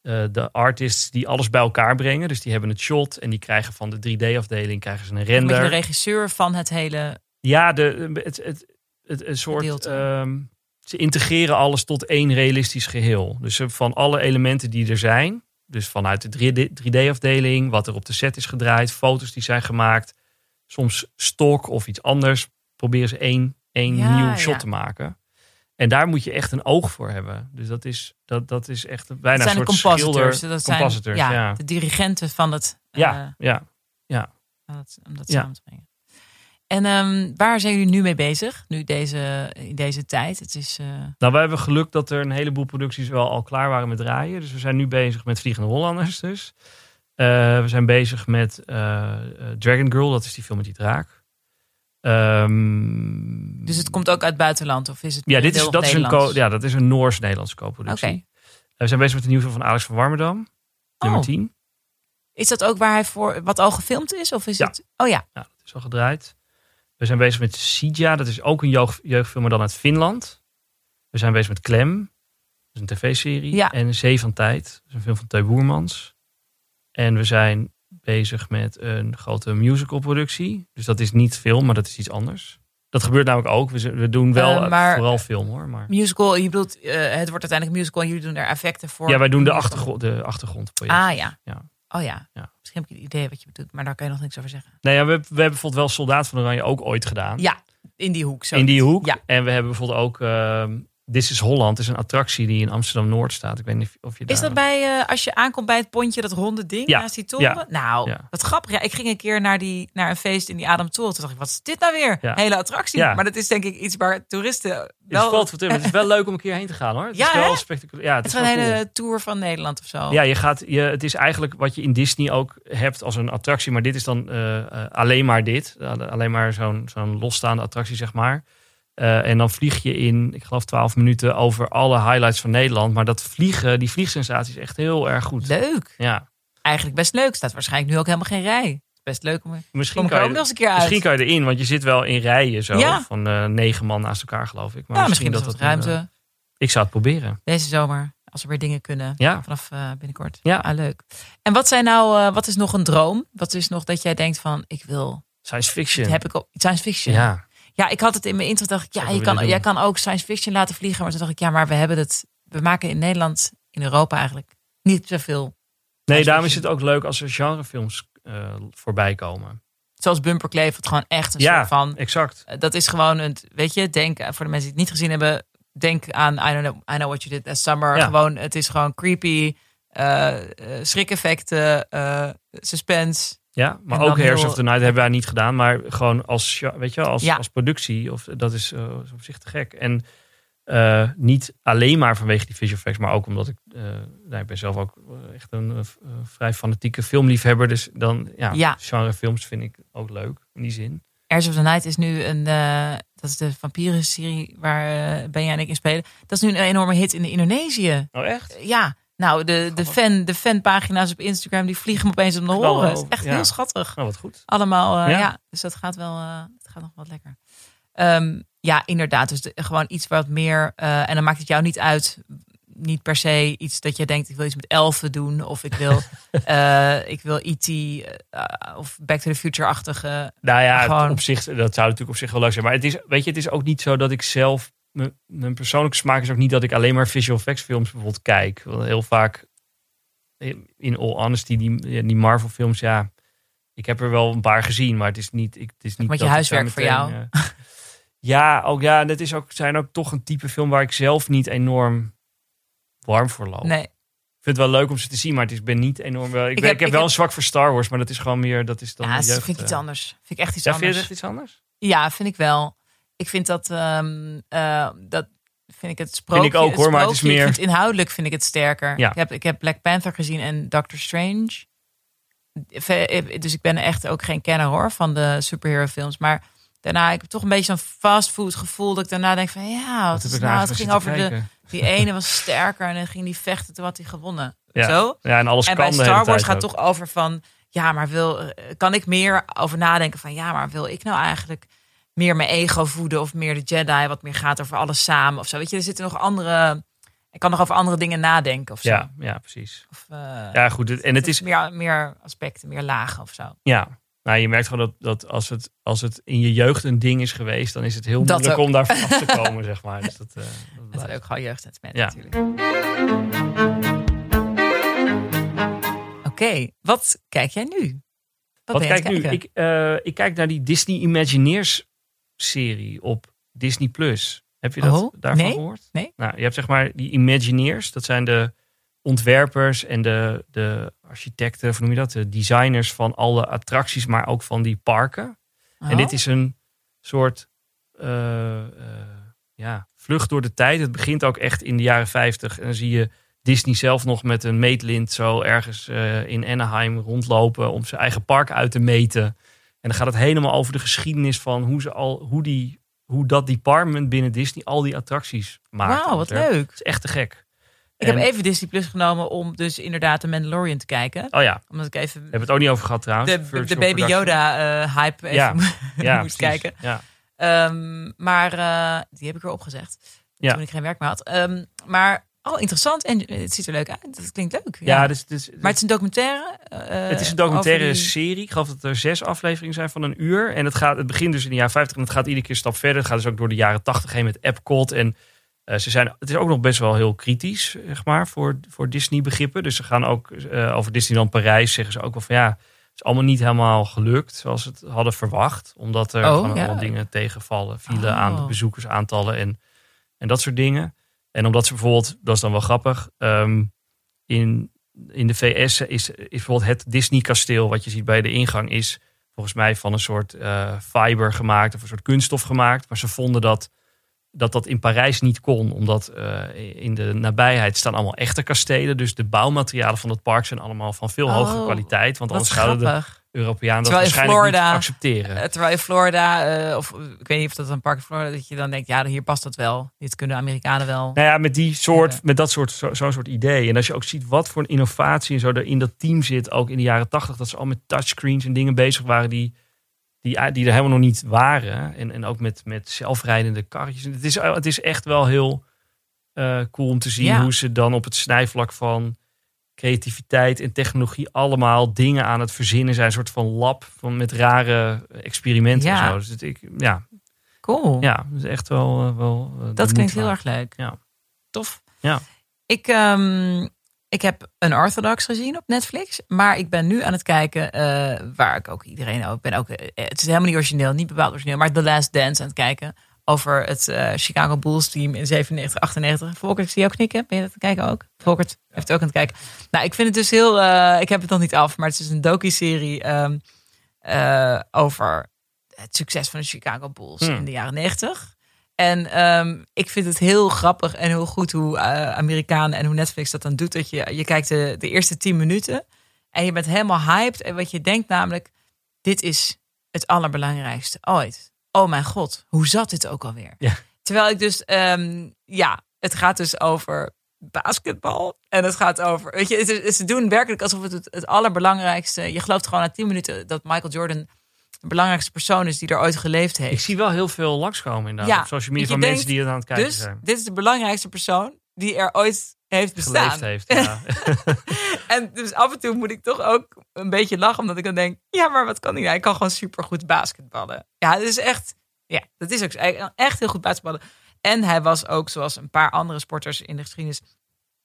eh, de artists die alles bij elkaar brengen. Dus die hebben het shot en die krijgen van de 3D-afdeling krijgen ze een Een beetje de render. regisseur van het hele. Ja, de, het, het, het, een soort. Ehm, ze integreren alles tot één realistisch geheel. Dus eh, van alle elementen die er zijn. Dus vanuit de 3D 3D-afdeling, wat er op de set is gedraaid, foto's die zijn gemaakt. Soms stok of iets anders. Proberen ze één, één Ja, nieuw ja. shot te maken. En daar moet je echt een oog voor hebben. Dus dat is, dat, dat is echt een- bijna Dat zijn een de soort compositors. schilder. Dat zijn compositors, ja, ja. de dirigenten van het. eh, Ja, ja. om dat, om dat Ja. samen te brengen. En ehm, waar zijn jullie nu mee bezig? Nu deze, in deze tijd. Het is. eh, Nou, we hebben geluk dat er een heleboel producties wel al klaar waren met draaien. Dus we zijn nu bezig met Vliegende Hollanders dus. Eh, we zijn bezig met Dragon Girl, dat is die film met die draak. Ehm, dus het komt ook uit het buitenland? Of is het ja, dit is, dat is een, ja, dat is een Noors-Nederlandse co-productie. Oké. Eh, we zijn bezig met de film van Alex van Warmerdam, nummer Oh. 10. Is dat ook waar hij voor wat al gefilmd is? Of is Ja. het? Oh ja. Ja, dat is al gedraaid. We zijn bezig met Sija, dat is ook een jeugd, jeugdfilm, maar dan uit Finland. We zijn bezig met Klem, dat is een tv-serie. Ja. En Zee van Tijd, dat is een film van Teun Boermans. En we zijn bezig met een grote musicalproductie. Dus dat is niet film, maar dat is iets anders. Dat gebeurt namelijk ook. We, doen wel Eh, maar- vooral film hoor. Maar... Musical, je bedoelt, eh, het wordt uiteindelijk musical en jullie doen er effecten voor. Ja, wij doen de, achtergrond, de achtergrondprojecten. Ah ja. Ja. Oh ja. Ja. Misschien heb ik een idee wat je bedoelt, maar daar kan je nog niks over zeggen. Nee, ja, we, we hebben bijvoorbeeld wel Soldaat van Oranje ook ooit gedaan. Ja, in die hoek. Zo. in die hoek. Ja. En we hebben bijvoorbeeld ook ehm, This is Holland. is een attractie die in Amsterdam-Noord staat. Ik weet niet of je daar... Is dat bij, eh, als je aankomt bij het pontje, dat ronde ding Ja. naast die toren? Ja. Nou, Ja. wat grappig. Ja, ik ging een keer naar, die, naar een feest in die Adam Toren. Toen dacht ik, wat is dit nou weer? Ja. Hele attractie. Ja. Maar dat is denk ik iets waar toeristen Het is, wel... wel, te- het is wel leuk om een keer heen te gaan hoor. Het Ja, is wel hè? spectaculair. Ja, het, het is is een hele cool. tour van Nederland of zo. Ja, je gaat, je, het is eigenlijk wat je in Disney ook hebt als een attractie. Maar dit is dan eh, eh, alleen maar dit. Uh, alleen maar zo'n zo'n losstaande attractie, zeg maar. Uh, en dan vlieg je in, ik geloof, 12 minuten over alle highlights van Nederland. Maar dat vliegen, die vliegsensatie is echt heel erg goed. Leuk. Ja. Eigenlijk best leuk. Staat waarschijnlijk nu ook helemaal geen rij. Best leuk om Misschien kan, er ook je, nog eens een keer uit. misschien kan je erin, want je zit wel in rijen zo. Ja. Van uh, negen man naast elkaar, geloof ik. Maar ja, misschien, dat dat ruimte. Uh, ik zou het proberen. Deze zomer, als er weer dingen kunnen. Ja. Vanaf binnenkort. Ja. Ah, leuk. En wat zijn nou, wat is nog een droom? Wat is nog dat jij denkt van, ik wil... Science fiction. heb ik ook. Science fiction. Ja. Ja, ik had het in mijn intro. Dacht ik, ja, je kan, jij kan ook science fiction laten vliegen. Maar toen dacht ik, ja, maar we hebben het. We maken in Nederland, in Europa eigenlijk niet zoveel. Nee, daarom is het ook leuk als er genrefilms uh, voorbij komen. Zoals Bumperkleef, wat gewoon echt een ja, soort van. exact. Dat is gewoon een, weet je, denk voor de mensen die het niet gezien hebben, denk aan I don't know, I know what you did last summer. Ja. Gewoon, het is gewoon creepy, schrik-effecten, suspense. Ja, maar ook Hairs heel- of the Night hebben wij niet gedaan. Maar gewoon als, weet je, als, Ja. als productie. Of, dat is uh, op zich te gek. En uh, niet alleen maar vanwege die visual effects. Maar ook omdat ik... Uh, nou, ik ben zelf ook echt een vrij fanatieke filmliefhebber. Dus dan, ja, Ja. genrefilms vind ik ook leuk. In die zin. Airs of the Night is nu een, dat is de vampieren-serie waar uh, Benja en ik in spelen. Dat is nu een enorme hit in Indonesië. Oh, echt? Ja, nou, de, de, fan, de fanpagina's op Instagram die vliegen me opeens om de horen. Het is echt ja. heel schattig. Nou, wat goed. Allemaal, uh, Ja. ja. Dus dat gaat wel, uh, het gaat nog wat lekker. Um, ja, inderdaad. Dus de, gewoon iets wat meer. Uh, en dan maakt het jou niet uit. Niet per se iets dat je denkt, ik wil iets met elfen doen. Of ik wil, ik wil E.T. Of Back to the Future-achtige. Nou ja, Gewoon- op zich, dat zou natuurlijk op zich wel leuk zijn. Maar het is, weet je, het is ook niet zo dat ik zelf... Mijn, mijn persoonlijke smaak is ook niet dat ik alleen maar visual effects films bijvoorbeeld kijk. Want heel vaak, in all honesty, die, die Marvel films, ja... Ik heb er wel een paar gezien, maar het is niet... Ik, het is niet Met je huiswerk voor jou. eh, ja, ook, ja, dat is ook, zijn ook toch een type film waar ik zelf niet enorm warm voor loop. Nee, Ik vind het wel leuk om ze te zien, maar het is, ben niet enorm... Ik, Ik ben- heb- ik heb ik wel heb- een zwak voor Star Wars, maar dat is gewoon meer... Dat is dan ja, dat vind ik iets eh. anders. Vind ik echt iets Ja, vind je echt iets anders? Ja, vind ik wel. Ik vind dat, ehm, eh, dat vind ik het sprookje. ik ook, hoor, maar het is meer- vind inhoudelijk vind ik het sterker. Ja. Ik, heb, ik heb Black Panther gezien en Doctor Strange. Ve- Dus ik ben echt ook geen kenner hoor van de superhero films. Maar daarna ik heb toch een beetje zo'n fastfood gevoel dat ik daarna denk van ja, wat Wat is nou, nou het ging over de, die ene was sterker en dan ging die vechten, toen had hij gewonnen. Ja. Zo. Ja, en alles En kan bij Star Wars gaat ook. toch over van, ja, maar wil, eh, kan ik meer over nadenken van, ja, maar wil ik nou eigenlijk meer mijn ego voeden of meer de Jedi, wat meer gaat over alles samen of zo. Weet je, er zitten nog andere, ik kan nog over andere dingen nadenken of zo. Ja, ja, precies. Of, eh, Ja, goed. het- En het is, meer, meer aspecten, meer lagen of zo. ja. Nou, je merkt gewoon dat, dat als, het, als het in je jeugd een ding is geweest, dan is het heel Dat moeilijk ook. om daar vanaf te komen, zeg maar. Dus dat, eh, dat Dat blijft. is ook gewoon jeugdsentiment Ja. natuurlijk. Oké, wat kijk jij nu? Wat, Wat ben je kijk nu? Ik, eh, ik kijk naar die Disney Imagineers serie op Disney Plus. Heb je dat Oh, daarvan nee. gehoord? Nee. Nou, je hebt zeg maar die Imagineers. Dat zijn de ontwerpers en de, de architecten, of noem je dat? De designers van alle attracties, maar ook van die parken. En Oh, dit is een soort eh, eh, ja, vlucht door de tijd. Het begint ook echt in de jaren 50. En dan zie je Disney zelf nog met een meetlint zo ergens eh, in Anaheim rondlopen om zijn eigen park uit te meten. En dan gaat het helemaal over de geschiedenis van hoe, ze al, hoe, die, hoe dat department binnen Disney al die attracties maakt. Wauw, wat Het leuk. is echt te gek. Ik En- heb even Disney Plus genomen om dus inderdaad de Mandalorian te kijken. Oh ja, Omdat ik even hebben we het ook niet over gehad trouwens. de, de Baby. Yoda eh, hype even Ja, ja, moest precies. kijken. Ja. Ehm, maar eh, die heb ik weer opgezegd. Ja. Toen ik geen werk meer had. Ehm, maar Oh, interessant. En het ziet er leuk uit. Dat klinkt leuk. Ja, dus, dus, maar het is een documentaire? eh, het is een documentaire die- serie. Ik geloof dat er zes afleveringen zijn van een uur. En het, gaat, het begint dus in de jaren 50 en het gaat iedere keer een stap verder. Het gaat dus ook door de jaren 80 heen met Epcot. En eh, ze zijn, het is ook nog best wel heel kritisch, zeg maar, voor, voor Disney-begrippen. Dus ze gaan ook eh, over Disneyland Parijs zeggen ze ook wel van ja, het is allemaal niet helemaal gelukt zoals ze het hadden verwacht. Omdat er Oh, gewoon ja. allemaal dingen tegenvallen, vielen aan de Oh. bezoekersaantallen en, en dat soort dingen. En omdat ze bijvoorbeeld, dat is dan wel grappig, ehm, in, in de VS is, is bijvoorbeeld het Disney-kasteel wat je ziet bij de ingang is volgens mij van een soort eh, fiber gemaakt of een soort kunststof gemaakt. Maar ze vonden dat dat, dat in Parijs niet kon, omdat eh, in de nabijheid staan allemaal echte kastelen. Dus de bouwmaterialen van het park zijn allemaal van veel Oh, hogere kwaliteit. Want anders zouden de Europeanen dat waarschijnlijk Florida- niet accepteren. Eh, Terwijl in Florida, eh, of eh, ik weet niet of dat een park in Florida, dat je dan denkt, ja, hier past dat wel. Dit kunnen Amerikanen wel. Nou ja, met die soort, Ja. met dat soort, zo- zo'n soort idee. En als je ook ziet wat voor een innovatie en zo er in dat team zit, ook in de jaren tachtig, dat ze al met touchscreens en dingen bezig waren die, die, die er helemaal nog niet waren. En, en ook met, met zelfrijdende karretjes. En Het is, het is echt wel heel eh, cool om te zien Ja. hoe ze dan op het snijvlak van creativiteit en technologie allemaal dingen aan het verzinnen zijn. Een soort van lab van, met rare experimenten Ja. en zo. Dus het, ik, ja, Cool. ja, is echt wel... eh, wel eh, dat klinkt heel erg leuk. Ja. Tof. Ja. Ik, ehm, ik heb een Orthodox gezien op Netflix. Maar ik ben nu aan het kijken, eh, waar ik ook iedereen ook ben. Ook, het is helemaal niet origineel, niet bepaald origineel. Maar The Last Dance aan het kijken. Over het eh, Chicago Bulls team in 97, 98. Volkert, ik zie jou knikken. Ben je dat te kijken ook? Volkert heeft het ook aan het kijken. Nou, ik vind het dus heel... eh, ik heb het nog niet af, maar het is een docu-serie ehm, eh, over het succes van de Chicago Bulls Hmm. in de jaren 90. En ehm, ik vind het heel grappig en heel goed hoe Amerikanen en hoe Netflix dat dan doet. Dat je, je kijkt de, de eerste 10 minuten en je bent helemaal hyped. En wat je denkt namelijk, dit is het allerbelangrijkste ooit. Oh mijn god, hoe zat dit ook alweer? Ja. Terwijl ik dus, ehm, ja, het gaat dus over basketbal. En het gaat over, weet je, ze doen werkelijk alsof het het, het allerbelangrijkste. Je gelooft gewoon na 10 minuten dat Michael Jordan de belangrijkste persoon is die er ooit geleefd heeft. Ik zie wel heel veel langskomen inderdaad. Ja, op social media van mensen die het aan het kijken Dus zijn. dit is de belangrijkste persoon die er ooit heeft bestaan. Geleefd heeft. Ja. En dus af en toe moet ik toch ook een beetje lachen, omdat ik dan denk, ja, maar wat kan hij nou? Hij kan gewoon supergoed basketballen. Ja, het is echt, ja, dat is ook echt heel goed basketballen. En hij was ook, zoals een paar andere sporters in de geschiedenis,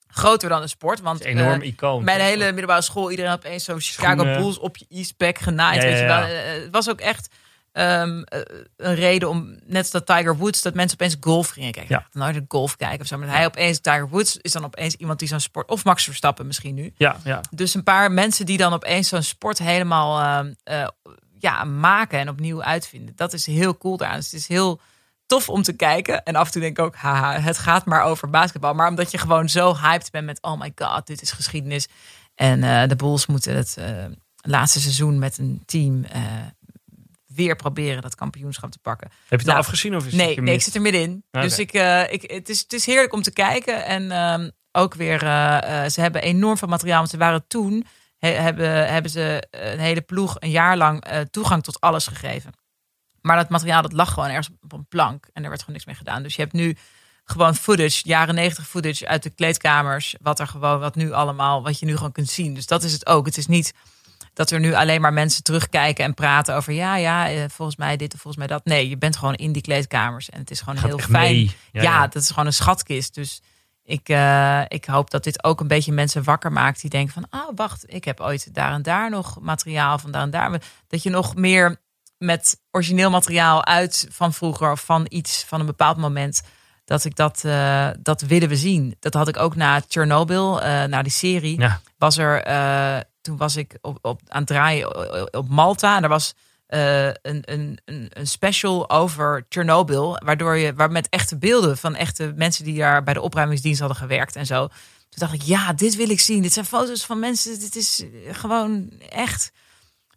groter dan de sport. Want een enorm eh, icoon. toch? hele middelbare school, iedereen had opeens zo'n Chicago Schoenen. Bulls op je e-spec genaaid. Ja, weet je wel. Eh, Het was ook echt ehm, eh, een reden om, net als dat Tiger Woods, dat mensen opeens golf gingen kijken. Ja. Nooit een golf kijken of zo. Maar hij opeens, Tiger Woods is dan opeens iemand die zo'n sport, of Max Verstappen misschien nu. Ja, ja. Dus een paar mensen die dan opeens zo'n sport helemaal ehm, eh, ja, maken en opnieuw uitvinden. Dat is heel cool daaraan. Dus het is heel tof om te kijken. En af en toe denk ik ook, haha, het gaat maar over basketbal. Maar omdat je gewoon zo hyped bent met, oh my god, dit is geschiedenis. En eh, de Bulls moeten het laatste seizoen met een team weer proberen dat kampioenschap te pakken. Heb je het Nou, al afgezien of is het Nee, nee, ik zit er middenin. Dus ik, eh, ik, het, is, het is heerlijk om te kijken. En ehm, ook weer, eh, eh, ze hebben enorm veel materiaal. Want ze waren toen, he- hebben, hebben ze een hele ploeg een jaar lang toegang tot alles gegeven. Maar dat materiaal dat lag gewoon ergens op een plank. En er werd gewoon niks mee gedaan. Dus je hebt nu gewoon footage, jaren negentig footage uit de kleedkamers. Wat er gewoon, wat nu allemaal, wat je nu gewoon kunt zien. Dus dat is het ook. Het is niet dat er nu alleen maar mensen terugkijken en praten over ja, ja, eh, volgens mij dit of volgens mij dat. Nee, je bent gewoon in die kleedkamers en het is gewoon Gaat heel fijn. Ja, Ja, ja. dat is gewoon een schatkist. Dus ik, eh, ik hoop dat dit ook een beetje mensen wakker maakt die denken van, ah, wacht, ik heb ooit daar en daar nog materiaal van daar en daar. Dat je nog meer met origineel materiaal uit van vroeger of van iets van een bepaald moment. Dat ik dat, eh, dat willen we zien. Dat had ik ook na Chernobyl, eh na die serie Ja. was er, toen was ik op, op, aan het draaien op- Malta. En er was eh, een, een, een, een special over Chernobyl. Waardoor je, waar met echte beelden van echte mensen die daar bij de opruimingsdienst hadden gewerkt en zo. Toen dacht ik, ja, dit wil ik zien. Dit zijn foto's van mensen. Dit is eh, gewoon echt.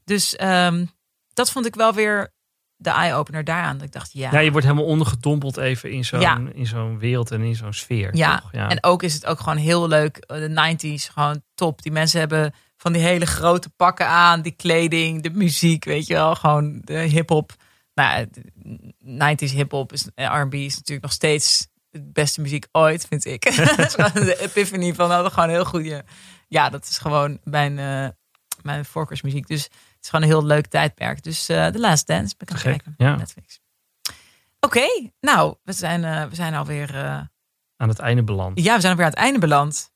Dus ehm, dat vond ik wel weer de eye-opener daaraan. Ik dacht, ja. Ja, je wordt helemaal ondergedompeld even in zo'n Ja. in zo'n wereld en in zo'n sfeer. Ja, toch? ja. en ook is het ook gewoon heel leuk. eh, De 90s, gewoon top. Die mensen hebben van die hele grote pakken aan, die kleding, de muziek, weet je wel. Gewoon de hip-hop. Nou, de 90s hip-hop is, en R&B is natuurlijk nog steeds de beste muziek ooit, vind ik. De epiphany van nou, gewoon heel goed. Ja, dat is gewoon mijn, uh, mijn voorkeursmuziek. Dus het is gewoon een heel leuk tijdperk. Dus uh, The Last Dance ben ik aan kijken. Ja. Netflix. Oké, nou, we zijn, uh, we zijn alweer... aan het einde beland. Ja, we zijn alweer aan het einde beland.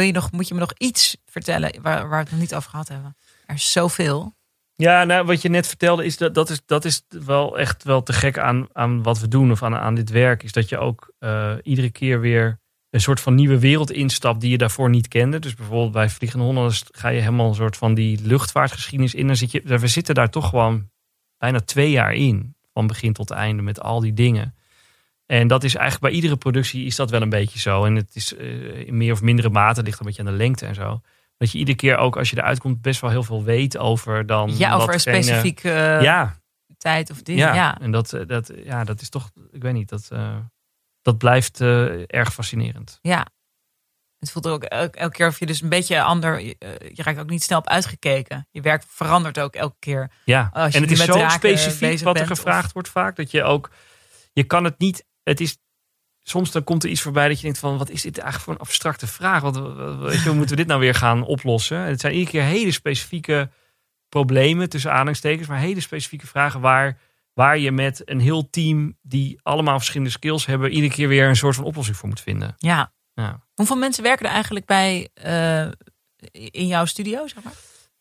Wil je nog, moet je me nog iets vertellen waar, waar we het nog niet over gehad hebben? Er is zoveel. Ja, nou, wat je net vertelde, is dat, dat, is, dat is wel echt wel te gek aan, aan wat we doen of aan, aan dit werk. Is dat je ook uh, iedere keer weer een soort van nieuwe wereld instapt die je daarvoor niet kende. Dus bijvoorbeeld bij Vliegende Hollanders ga je helemaal een soort van die luchtvaartgeschiedenis in. Dan zit je, we zitten daar toch gewoon bijna twee jaar in. Van begin tot einde met al die dingen. En dat is eigenlijk bij iedere productie is dat wel een beetje zo. En het is uh, in meer of mindere mate, ligt een beetje aan de lengte en zo dat je iedere keer ook als je eruit komt best wel heel veel weet over dan. Ja, over een specifieke ja. tijd of ding. Ja, ja, en dat, eh, dat, ja, dat is toch, ik weet niet, dat, uh, dat blijft erg fascinerend. Ja. Het voelt ook elke, elke, keer of je dus een beetje ander. Je, je raakt ook niet snel op uitgekeken. Je werk verandert ook elke keer. Ja, als je en het is zo specifiek wat er gevraagd wordt vaak. Dat je ook. Je kan het niet. Het is soms dan komt er iets voorbij dat je denkt van wat is dit eigenlijk voor een abstracte vraag? Wat, weet je, hoe moeten we dit nou weer gaan oplossen? Het zijn iedere keer hele specifieke problemen tussen aanhalingstekens, maar hele specifieke vragen waar, waar je met een heel team die allemaal verschillende skills hebben, iedere keer weer een soort van oplossing voor moet vinden. Ja. ja. Hoeveel mensen werken er eigenlijk bij uh, in jouw studio, zeg maar?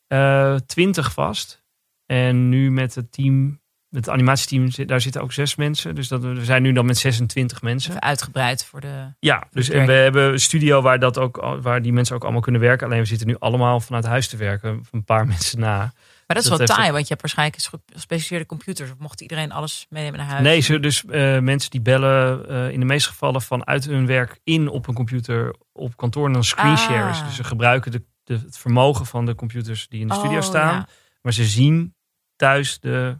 Uh, twintig vast. En nu met het team het animatieteam, daar zitten ook zes mensen. Dus dat, we zijn nu dan met 26 mensen. Even uitgebreid voor de. Ja, dus en we hebben een studio waar, dat ook, waar die mensen ook allemaal kunnen werken. Alleen we zitten nu allemaal vanuit huis te werken. Een paar mensen na. Maar dat is wel taai, want je hebt waarschijnlijk gespecialiseerde computers. Of mocht iedereen alles meenemen naar huis? Nee, ze, dus uh, mensen die bellen uh, in de meeste gevallen vanuit hun werk in op een computer op kantoor en dan screenshares. Ah. Dus ze gebruiken de, de, het vermogen van de computers die in de studio oh, staan. Maar ze zien thuis de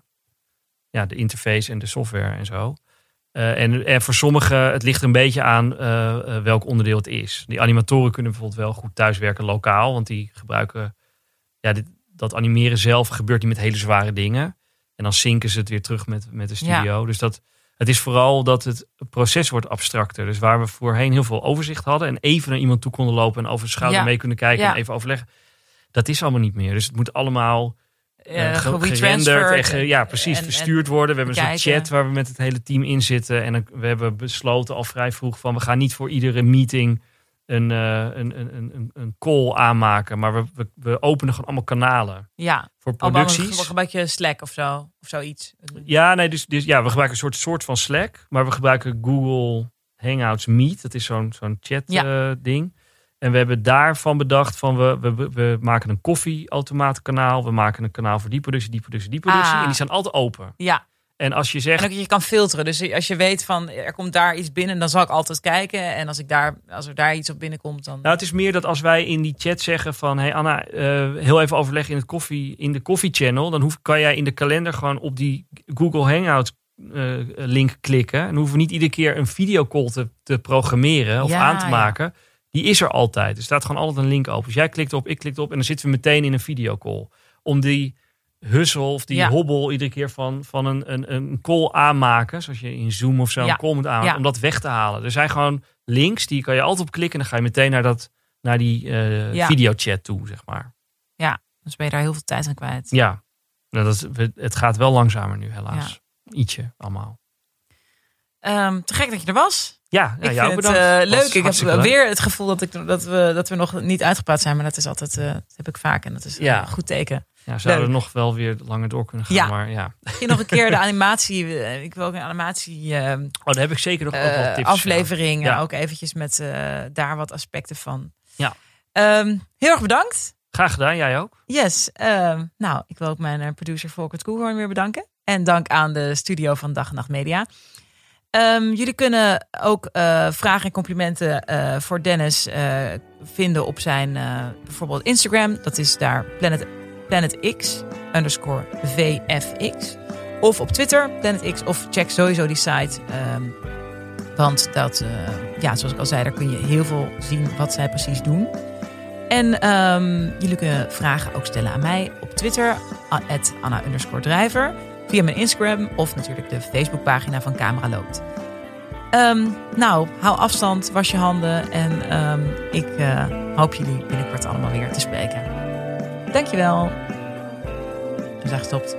ja, de interface en de software en zo. Uh, en, en voor sommigen, het ligt een beetje aan uh, welk onderdeel het is. Die animatoren kunnen bijvoorbeeld wel goed thuiswerken lokaal, want die gebruiken, ja, dit, dat animeren zelf gebeurt niet met hele zware dingen. En dan zinken ze het weer terug met, met de studio. Dus dat, het is vooral dat het proces wordt abstracter. Dus waar we voorheen heel veel overzicht hadden en even naar iemand toe konden lopen en over de schouder mee kunnen kijken en even overleggen. Dat is allemaal niet meer. Dus het moet allemaal uh, gerenderd en ja, precies, verstuurd worden. We hebben een soort chat waar we met het hele team in zitten. En we hebben besloten al vrij vroeg van we gaan niet voor iedere meeting een, uh, een, een, een, een call aanmaken. Maar we, we, we, openen gewoon allemaal kanalen. Ja, voor producties. We gebruiken Slack of zo, of zoiets. Ja, nee, dus, dus ja, we gebruiken een soort, soort van Slack. Maar we gebruiken Google Hangouts Meet. Dat is zo'n zo'n chat ja. uh, ding. En we hebben daarvan bedacht van we, we, we maken een koffieautomaatkanaal. We maken een kanaal voor die productie, die productie, die productie. Ah. En die zijn altijd open. Ja. En als je zegt. En ook je kan filteren. Dus als je weet van er komt daar iets binnen, dan zal ik altijd kijken. En als ik daar, als er daar iets op binnenkomt, dan. Nou, het is meer dat als wij in die chat zeggen van hey Anna, uh, heel even overleggen in het koffie, in de koffie channel. Dan hoef, kan jij in de kalender gewoon op die Google Hangouts uh, link klikken. En hoeven we niet iedere keer een videocall te, te programmeren of aan te maken die is er altijd. Er staat gewoon altijd een link open. Dus jij klikt op, ik klik op en dan zitten we meteen in een videocall. Om die hussel of die hobbel iedere keer van, van een, een, een call aanmaken. Zoals je in Zoom of zo een call moet aanmaken. Om dat weg te halen. Er zijn gewoon links, die kan je altijd op klikken. En dan ga je meteen naar, dat, naar die uh, videochat toe, zeg maar. Ja, dus ben je daar heel veel tijd aan kwijt. Ja, nou, dat is, het gaat wel langzamer nu helaas. Ietsje allemaal. Um, te gek dat je er was. Ja, ik vind het uh, leuk. Ik heb weer het gevoel dat, ik, dat, we, dat we nog niet uitgepraat zijn. Maar dat is altijd, uh, dat heb ik vaak. En dat is ja. een goed teken. Ja, zouden we nog wel weer langer door kunnen gaan. Ja. Maar ja. Misschien nog een keer de animatie. Uh, ik wil ook een animatie. Uh, oh, daar heb ik zeker nog ook wel tips Aflevering. Ja. Ook eventjes met daar wat aspecten van. Ja. Um, heel erg bedankt. Graag gedaan, jij ook. Yes. Uh, nou, ik wil ook mijn producer Volkert Koehoorn weer bedanken. En dank aan de studio van Dag en Nacht Media. Um, jullie kunnen ook uh, vragen en complimenten uh, voor Dennis uh, vinden op zijn bijvoorbeeld Instagram. Dat is daar Planet, Planet X underscore VFX. Of op Twitter, Planet X. Of check sowieso die site. Um, want dat, ja, zoals ik al zei, daar kun je heel veel zien wat zij precies doen. En um, jullie kunnen vragen ook stellen aan mij op Twitter, at Anna underscore drijver via mijn Instagram of natuurlijk de Facebookpagina van Camera Loopt. Ehm, nou, hou afstand, was je handen en ehm, ik uh, hoop jullie binnenkort allemaal weer te spreken. Dankjewel. We zijn gestopt.